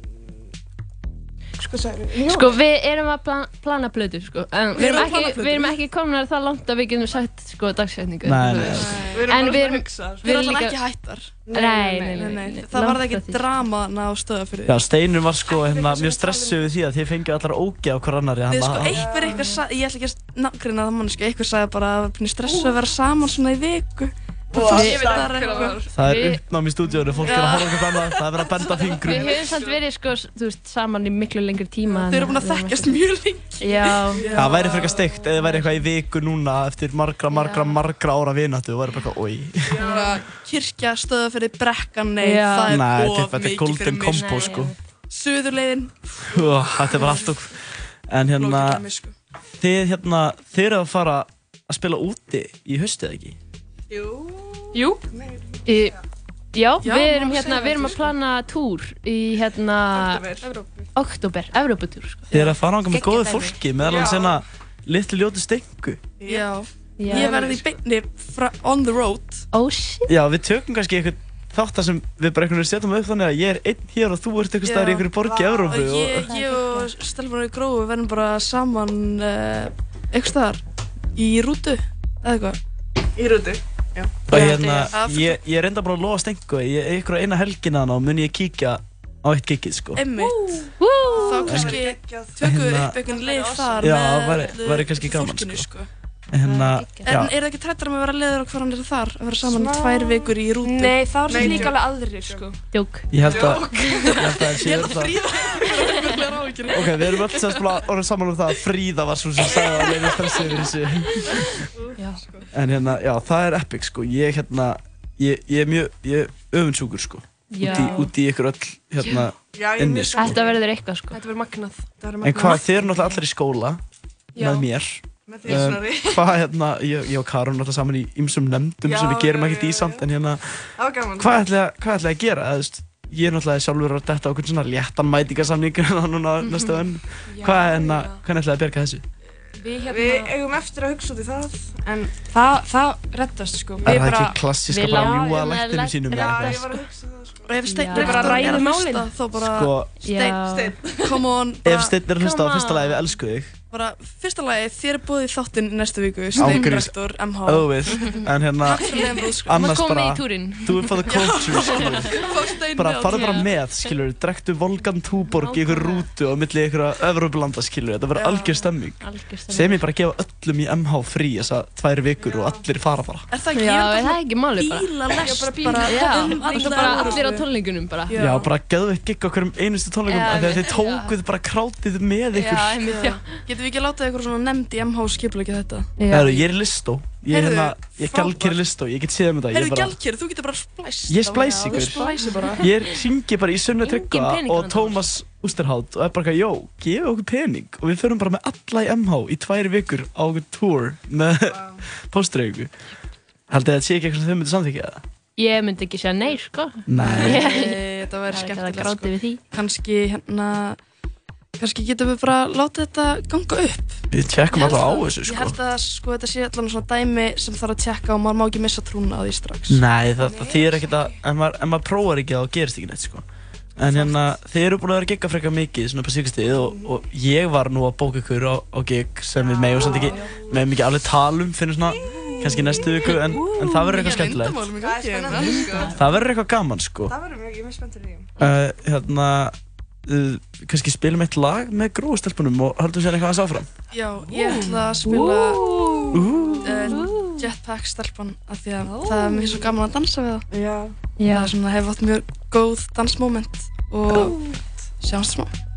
Sko við erum að plan, plana blödu sko. En við Við erum ekki, við erum ekki komnar það langt að við getum sagt sko dagsetningu. Nei, nei, ok. Við erum En bara við að erum, hugsa Við erum alltaf ekki hættar Nei, nei, nei, nei, nei. Það langt ekki frá því. drama ná stöða fyrir Já, Steinur var sko hérna, mjög stressuð við því að þið fengið allar ógeð á hver annari. Hann sko, var- einhver eitthvað ég ætla ekki að nafngreina það manneski, einhver sagði bara að það er stressu að vera saman svona í viku Það er ekki hvað það var eitthvað Það er Við- uppnám í stúdíónu, fólk er að horfa okkur annað, það er verið að benda Við fingrum. höfum samt verið sko, þú veist, saman í miklu lengri tíma. Þau eru búin að þekkjast mjög lengi Já. Það væri frekar steikt eða væri eitthvað í viku núna eftir margra, margra, margra ára vináttu og væri bara eitthvað, oi. Bara Kirkja, stöða fyrir brekkan, nei, það er of mikið fyrir mig sko. Suðurleiðin, Ú, Þetta er bara allt okkur. En hérna, sko þið hérna, þið eru að fara að spila úti í haustið eða ekki? Jú. Í, já, Já, við erum hérna, við erum að plana túr í hérna oktober, Evróputúr sko. Þið eru að fara ánga með góðu fólki, meðal hans Já. hérna litlu ljótu stengu. Já, Já. ég verði í beinni fra, on the road. Oh shit. Já, við tökum kannski eitthvað þáttar sem við bara einhvern veginn setjum upp þannig að ég er einn hér og þú ert eitthvað staðar í einhverju borgi í Evrópu Og og... ég, ég og Stelfur og Grófi verðum bara saman uh, eitthvað staðar í rútu eða eitthvað. Í rútu hérna, ég, ég er enda bara að lofa stengu, ég er ykkur eina helgina og mun ég kíkja á eitt giggið sko. Þá kannski tökum við hérna- upp einhvern lið þar Já, með væri- væri kannski gaman, fólkinu, sko. Hérna, En er það ekki trættar með að vera liður og hvað hann er þar? Að vera saman Smá. tvær vikur í rútu? Nei, það er Nei, líka alveg aðrir, sko. Jók. ég held að ég held að það það Fríða er. Ok, við erum öll semst bara orðin saman um það að Fríða var svo sem sagði að leiði stressið yfir þessu Já. En hérna, já, það er epic sko Ég hérna, ég, ég er mjög, ég er öfundsjúkur sko Já. Út í, ykkur öll hérna Já, inni sko Þetta verður eitthvað sko. Þetta verður magnað. En hvað, þið eru náttúrulega allir í skóla Já. með mér Með þér, Um, Snorri. Hvað hérna, ég, ég og Karun náttúrulega saman í ymsum nefndum Já, sem við gerum ekkert í samt En hérna, hvað ætla ég- hvað ætla ég að gera? Eða, þú veist, Ég er náttúrulega sjálfur að detta á okkur svona léttan mætingarsamning núna Mhm. næstu önn Hvað er hérna, ætla ég að berga þessu? Við, hérna... við eigum eftir að hugsa út í það, en það, það reddast sko. Er það ekki klassíska bara að ljúga Já, lækninu sínum? Já, ég var að hugsa það sko. Og ef Steinn er að málin. hlusta, þá bara Sko- Steinn. Steinn, come on Ef Steinn er að hlusta á fyrsta lagi við elsku þig Bara, fyrsta lagi, þér er búið í þáttinn næstu viku rektor, MH Óvið. En hérna. Annars bara. Þú er for the culture skilur Bara farðu bara með skilur Drektu Volgan Túborg í ykkur rútu á milli ykkur Evroplanda skilur Þetta verður algjör stemming. Sem ég bara gefa öllum í MH frí þessa tvær vikur og allir fara bara. Er það ekki, er að það ekki máli bara? Bíla lest bara, bara, um allir á tónleikunum bara. Já, bara geðu eitt gigg á hverjum einustu að einmitt, Þið tókuð bara krátið með ykkur. Getum við ekki látað eitthvað svona nefnd í MH skipulegja þetta? Heyrðu, ég er listó Ég er Heyrðu, hérna, ég er gjaldkeri listó Ég get séð um þetta ég Heyrðu bara- gjaldkeri, þú getur bara splæst Ég splæs ykkur Þú splæsir bara Ég ringi bara í Sunnu Tryggva pening og vandamál. Tómas Ústerhátt og er bara eitthvað, jó, gefa okkur pening og við förum bara með alla í MH í tværi vikur á okkur tour með wow. póstreiku Haldið þið að þetta sé ekki eitthvað sem þau myndu samþykja það? Ég myndi ekki segja nei, sko. Nei. Nei, Þetta Það er væri ekki að skemmtilegt gráta sko. yfir því. Kannski hérna Kannski getum við bara látið þetta ganga upp Við tjekkum Ég alltaf á það. þessu, Ég sko. held að sko, þetta sé allan svona dæmi sem þarf að tjekka og maður má ekki missa trúna á því strax Nei, það, það þýðir ekkert að, ef maður, ef maður prófar ekki þá gerist ekki neitt, sko. En hérna, þið eru búin að vera að gigga frekar mikið svona på síkastíð og, og ég var nú að bóka ykkur á, á gig sem við megum samt ekki, megum ekki alveg tala um fyrir svona, kannski næstu viku, en, en það verður eitthvað skemmtilegt. Það sko. Það verður eitthvað gaman, sko. Það verður mjög, ég er mjög spenntur í því. Uh, hérna, uh, kannski spilum eitt lag með gróðstelpunum og höldum sér eitthvað aðeins áfram. Já, ég ætla að spila uh, Jetpack stelpan af því að það er mjög svo gaman að dansa við það. Já, Já. Það er svona, hefur átt mjög góð dansmoment og sjáumst smá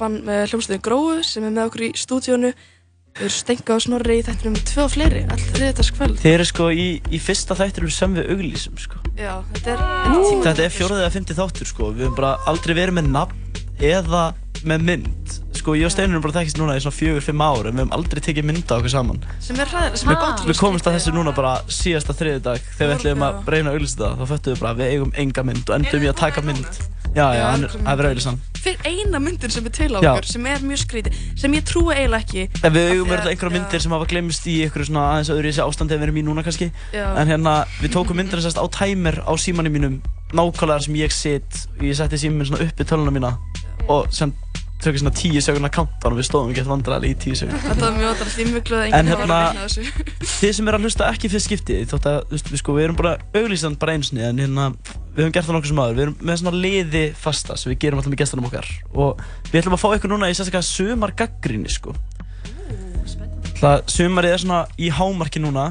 Jetpack-stelpan með hljómsveitin Gróu sem er með okkur í stúdíónu. Við erum Stenga og Snorri í þættinum með tvö og fleiri, all þriðdagskvöld. Þeir eru sko í, í fyrsta þættinum sem við auglýsum sko. Já, þetta er, er tíma. Þetta er fjórðið eða fymtið þáttur sko. Við höfum bara aldrei verið með nafn eða með mynd. Sko ég og Steinur erum bara þekkist núna í svona fjögur, fimm ár en við höfum aldrei tekið mynda okkur saman. Sem er hræðilega, sem er Við, ótrúlega við komumst að þessu núna bara síðasta þriðið dag þegar við ætlum að reyna að auglýsa það. Þá föttum við bara að við eigum enga mynd og endum í að taka mynd. Já, já, hann er- er verið auglýsan. Fyrir eina myndin sem er til á okkur, sem er mjög skrítið, sem ég trúi eiginlega ekki. En við eigum Af því verið að- einhverja myndir sem hafa glemst í einhverju svona aðeins öðru í þessi ástandi en við erum í núna kannski. Já. En hérna, við tókum myndina sérst á timer á símanum mínum, nákvæmlega þar sem ég sitt. Ég setti símanum svona upp í töluna mína og sem tökum svona tíu sekundar countdown og við stóðum ekki vandræðilega í tíu sekundar. Þetta var mjög ótrúlega miklu að En enginn var hérna, að vinna þessu. þið sem er að hlusta ekki fyrst skiptið, þótt að, þú veist, við sko, við erum bara auglýsand bara einsinni, en hérna, við höfum gert það nokkuð sem aður, við erum með svona liði fasta sem við gerum alltaf með gestunum okkar og við ætlum að fá ykkur núna í sérstaklega sumar gaggrinni, sko. Það sumarið er svona í hámarki núna,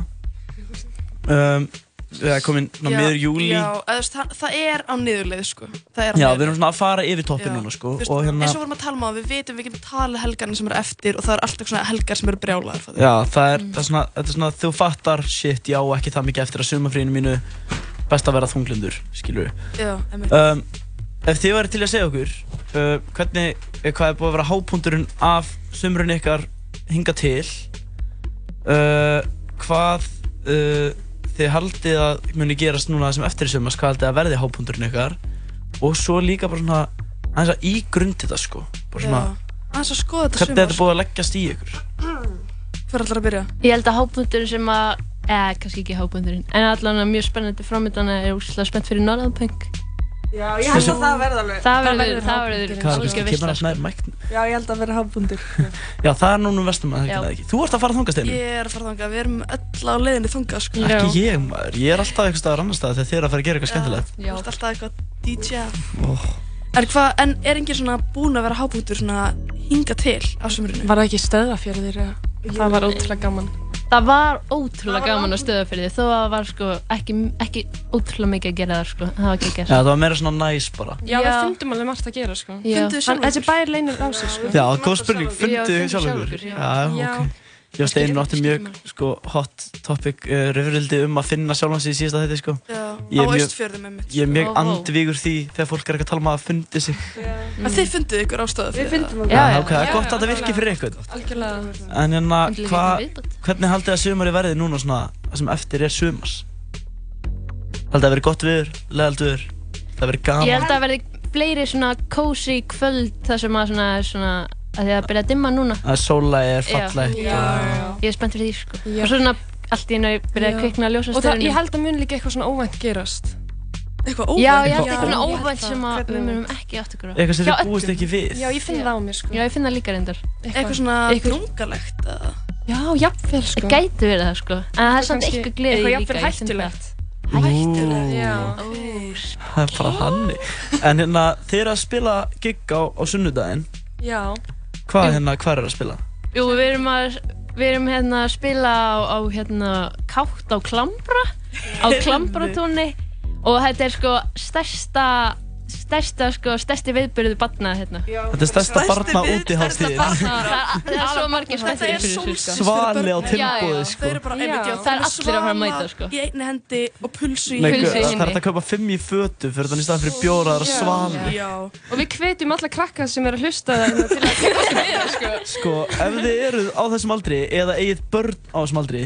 um, við erum komin ná, miður júli. Já, eða, það, það er á niðurleið, sko. Það er á Já, við erum svona að fara yfir toppin Já. núna, sko, Þú veist, og hérna, eins og vorum að tala um á, við vitum við getum talið helgarna sem eru eftir og það eru alltaf svona helgar sem eru brjálaðar. fattar já, það er, það er svona, þetta er svona, þú fattar, shit, já, ekki það mikið eftir að sumarfríinu mínu, best að vera þunglindur, skilur við. Já. Um, ef þið væri til að segja okkur uh, hvernig, eh, hvað er búið að vera hápunkturinn af sumrun ykkar hinga til uh, hvað uh, þið haldið að muni gerast núna sem eftir í sumars, hvað haldið að verði hápunkturinn ykkar og svo líka bara svona aðeins að ígrund þetta sko bara svona, Aðeins að skoða þetta hvernig er þetta búið að leggjast í ykkur Hver ætlar að byrja? Ég held að hápunkturinn sem að, eða kannski ekki hápunkturinn, en allan mjög spennandi framöndan er úrslega spennt fyrir Norðanpunk. Já, ég held að það verði alveg. Það verður, það verður er kannski veisla, kemur að snæður mækn Já, ég held að verði hafbundir. já það er núna vestum að það Já. ekki ekki þú ert að fara þangast einu Ég er að fara þangað, við erum öll á leiðinni þangað, sko. ekki ég maður, ég er alltaf eitthvað staðar annar stað þegar þið er að fara að gera eitthvað skemmtilegt Þú ert alltaf eitthvað DJ. oh. En hvað, en er engin svona búin að vera hápunktur svona hinga til á sumrinu? Var það ekki stöðafjörðir eða? Það var ótrúlega gaman. Það var ótrúlega gaman að stöða fyrir því, þó að það var sko ekki, ekki ótrúlega mikið að gera þar sko, það var ekki að já það var meira svona næs bara Já, við fundum alveg margt að gera sko. Já. Funduð Hann, þessi bæir leynir á sig sko. Já, góð spurning, Já, fundu fundum sjálf sjálfur, já. Já, Já. ok. Ég og Steinin áttum mjög sko, hot topic uh, röfurildi um að finna sjálfan sig í síðasta þetta sko. Já, á mjög- Austfjörðum einmitt, Ég er mjög sko. Ó, vó. andvígur því þegar fólk er eitthvað að tala um að fundi sig. En þið funduð ykkur ástöðu Við fundum Já, ok, það er gott að þetta virki fyrir ykkur. Algjörlega. En hérna, hvernig haldið að sumari verði núna svona, það sem eftir er sumars? Haldið að verði gott viður, leðalt viður, það verði gaman? Ég held að það verði fleiri svona cozy kvöld þar sem að svona, svona að því að byrja að dimma núna. Að sólægi er og- ég er spennt fyrir því sko. Og svo svona allt í hennu byrja að kvikna að ljósa Og það, ég held að mun líka eitthvað svona óvænt gerast. Eitthvað Já, ég held Eitthvað svona óvænt. óvænt sem að við óvænt? munum ekki átt ykkur á. Eitthvað sem þið búist ekki við. Já, ég finn það á mér sko. Já, ég finn það líka reyndar. Eitthvað svona eða? Já, jafnvel sko. Það gæti verið það sko. En það er samt eitthvað gleði eitthvað líka. Það. Það. Hvað hérna, hvað er að spila? Jú, við erum að við erum hérna að spila á, á hérna kátt á Klambra á Klambratúni og þetta er sko stærsta stærsta sko, stærsti viðbyrðu barna hérna. Þetta er stærsta barna útiháttíðin. Það það er svo margir spenntir fyrir þessu sko. Svali á tilbúið sko. Þau eru bara, einmitt, já, það er allir að fara að mæta sko. Í einni hendi og pulsu í Nei, hinni. það er að kaupa fimm í fötu fyrir þannig staðan fyrir bjóra, það er Já. svali. Já. Og við hvetjum alla krakka sem er að hlusta það til að kynna sig meira sko. Sko, ef þið eruð á þessum aldri eða eigið börn á þessum aldri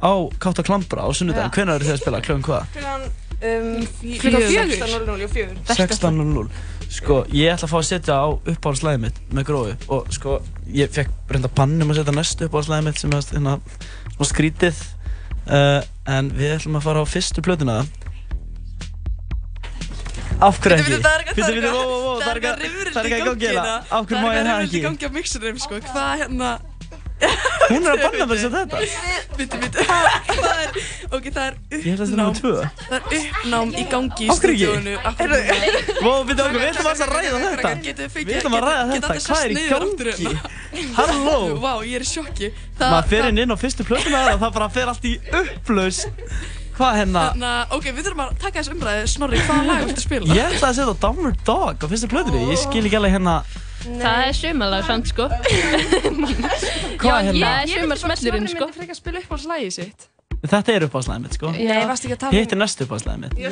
að hérna á Kátt og Klambra á sunnudaginn. Já. Hvenær eru þið að spila? Klukkan hvað? Klukkan um, fjögur. 16.00 og fjögur. 16.00 Sko, ég ætla að fá að setja á uppáhaldslæðið mitt með grófi og sko, ég fekk reynda pannum að setja næstu uppáhaldslæðið mitt sem er hérna svona skrítið uh, en við ætlum að fara á fyrstu plötuna Af hverju ekki? Bíddu, bíddu, það er Bíddu, það er bíddu, eitthvað- ó, ó, ó, það er eitthvað það er ekki að gangi hérna Af hverju má ég það ekki? Hérna... Hún er að banna mér að þetta Bitti, bitti. Það er, ok, það er tvö Það er uppnám í gangi í stúdíónu. Vó, við ætlum að ræða þetta við ætlum að ræða þetta, hvað er í gangi? hérna? Halló Vá, ég er í sjokki. Það- Maður fer inn inn á fyrstu plötuna og það bara fer allt í upplaus Hvað hérna? Þannig að, ok, við þurfum að taka þessu umræði Snorri, hvaða lag viltu spila? Ég ætla að setja Downward Dog á fyrstu plötunni, ég skil ekki alveg hérna Það er sumarlag samt sko. Hvað er hérna? Það er sumar smellurinn sko. myndi frekar spila upp á slægi sitt. Þetta er uppáðslæðið mitt sko. Nei, varstu ekki að tala um- Hitt er næstu uppáðslæðið mitt. Já,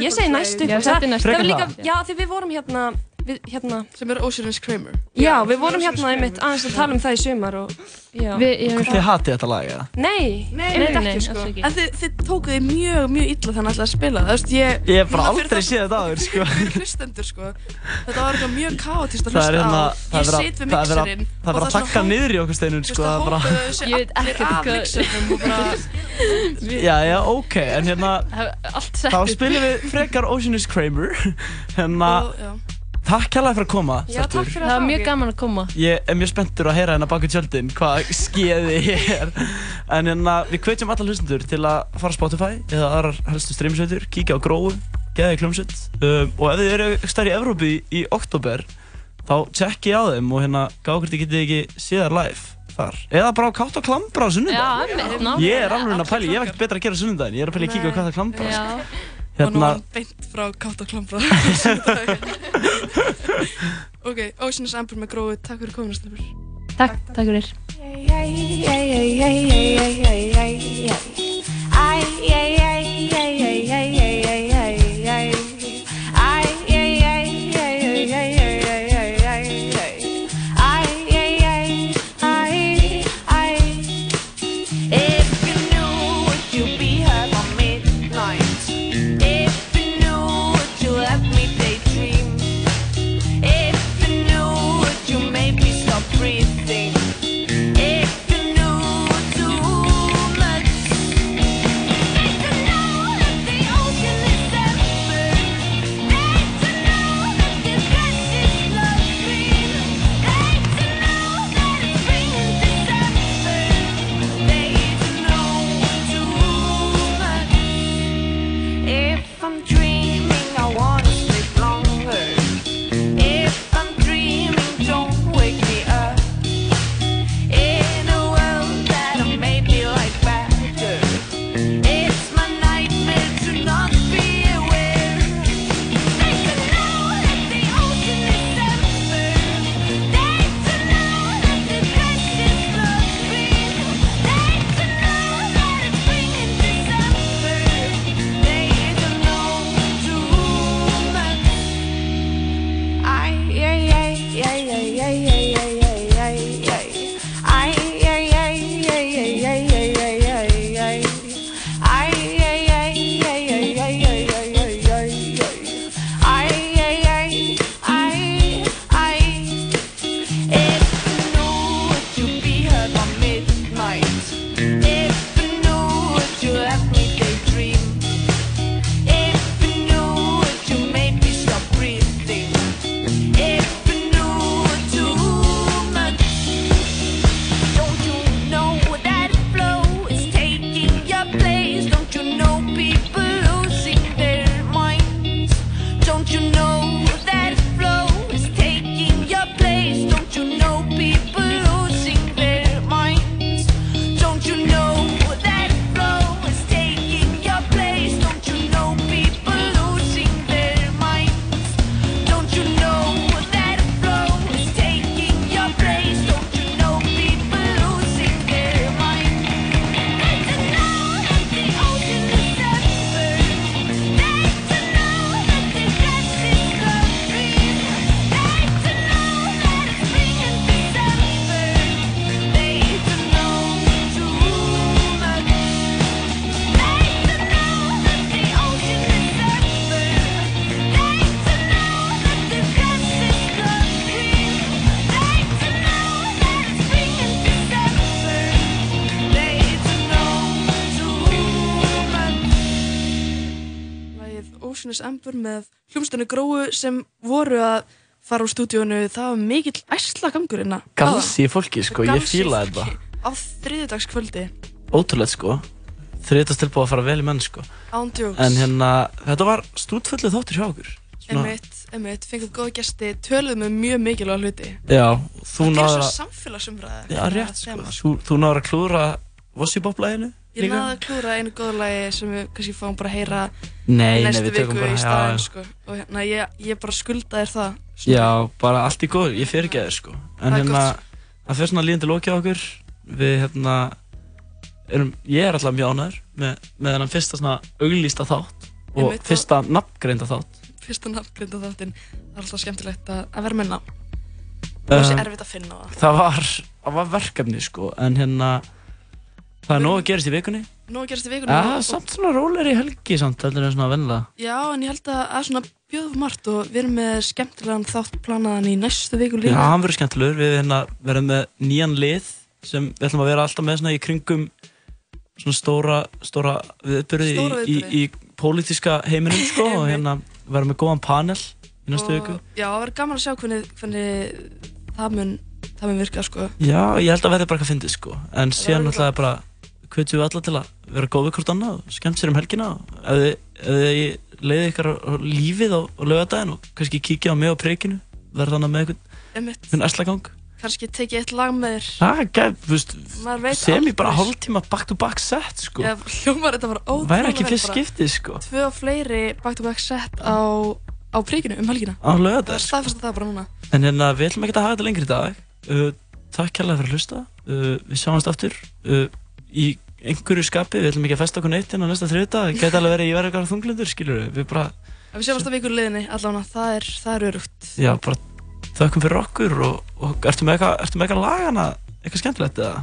ég segi næstu. Næstu. Það var líka, já, því við vorum hérna, við, hérna Sem er Ocean's Kramer Já, við vorum hérna einmitt aðeins að tala um það í sumar og já. Þið hatið þetta lag eða? Nei, Nei, einmitt nei, ekki sko. En þið, þið tókuð þið mjög, mjög illa þannig að spila það, veist, ég... Ég hef bara aldrei það- séð þetta áður sko. Fyrir hlustendur, sko. Þetta var eitthvað mjög kaotist að Það hlusta hérna, á. það er Ég sit við að- það er verið að- mixerinn það er verið að taka niður í okkur steinun sko ekkert af mixernum og bara... Já, Hérna Takk fyrir að koma stelpur. Það var mjög gaman að koma. Ég er mjög spenntur að heyra hérna baku tjöldin hvað skeiði er. En hérna, við hvetjum alla hlustundur til að fara á Spotify eða aðrar helstu streamsveitur, kíkja á gróu, geða í klumsut um, og ef þið eru stær í Evrópi í, oktober þá tjekki á þeim og hérna gá hvort þið getið ekki séðar live þar. Eða bara á kátt og klambra á Já, einmitt, ná. Ég er alveg að pæli, ég hef ekkert betra að gera á sunnudaginn. Ég er að pæli að kíkja á kátt og klambra Já. Og nú Hérna, var hann beint frá Kátt og Klambra. ok, Ocean's Amber með gróðu, takk fyrir kominu, Snurfur. Takk, takk fyrir Ocean's Amber með hljómsdönu gróu sem voru að fara úr stúdíónu. Það var mikill æsla gangur inna. Galsi í fólki sko, ég fíla þetta Á þriðjudagskvöldi. Ótrúlega sko Þriðast tilbúið að fara vel í menn sko Ándjóks. En hérna, þetta var stútfullu þáttur hjá okkur Emitt, emitt, fengum góða gesti, töluðum með mjög mikilvæga hluti. Já, þú Það gerir náður svo að samfélagsumræði. Já, rétt sko Þú, þú náður að klúra Vossibop-læginu Ég náði að klúra einu góðu lagi sem við kannski fáum bara að heyra Nei, nei, næstu tökum viku bara- í já. sko. Og hérna, ég, ég bara skulda þér það. Já, bara allt í góð, ég fer ekki að þér sko En Það hérna, það fyrir svona líðandi á okkur Við hérna erum, Ég er alltaf mjög ánæður með, með þennan fyrsta svona auglýsta þátt Og fyrsta nafngreinda þátt Fyrsta nafngreinda þáttinn, það er alltaf skemmtilegt að, að vera með nafn. Það var Um, erfitt að finna það. Það var, það var verkefni sko En hérna, það er nóg að gerast í vikunni Nú að gerast í vikunni. Já, samt svona rólegri helgi samt heldur en svona vennilega Já, en ég held að það er svona bjöð margt og við erum með skemmtilegan þátt planaðan í næstu viku Já, líka. hann verður skemmtilegur, við hérna verðum með nýjan lið sem við ætlum að vera alltaf með svona í kringum svona stóra, stóra viðbyrði í, í, í, pólitíska heiminum sko og hérna verðum með góðan panel í næstu viku. Já, það verður gaman að sjá hvernig, hvernig það, mun, það mun virka, sko. Já, ég held að verði bara eitthvað fyndið sko, en síðan alltaf bara hvetjum við alla til að vera góð við hvort annað og skemmt sér um helgina ef þið leiði ykkar lífið á, á lögadaginn og kannski kíkja á mig á preikinu, verða þannig með einhvern, erslagang. Kannski tekið eitt lag með þér. Sem ég bara aldrei. hálftíma back to back set sko. Já, hljómar þetta bara ótrúlega Væri ekki fyrst skiptið sko. Tvö og fleiri back-to-back set á, á príkinu um helgina. Á bara núna. En hérna, við ætlum ekki að hafa þetta lengri í dag. Uh, takk kærlega fyrir að hlusta. Uh, við sjáumst aftur uh, í einhverju skapi, við ætlum ekki að festa okkur neitt inn á næsta þrjöta, það geta alveg verið í verið eitthvað þunglundur, skilur við, við bara... Ef við séum alltaf ykkur liðinni, allavega, það er, það er örugt. Já, bara þökkum fyrir okkur og, og ertu með eitthvað eitthva lagana, eitthvað skemmtilegt eða?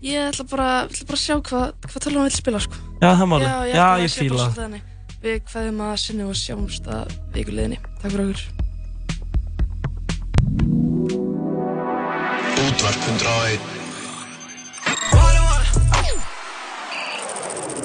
Ég ætla bara, ætla bara að sjá hvað, hvað tölum við vil spila, sko. Já, það máli. Já, ég, Já, ég, ég fýla. Við hvaðum að sinni og sjáumst að ykkur liðinni. Takk fyrir okkur.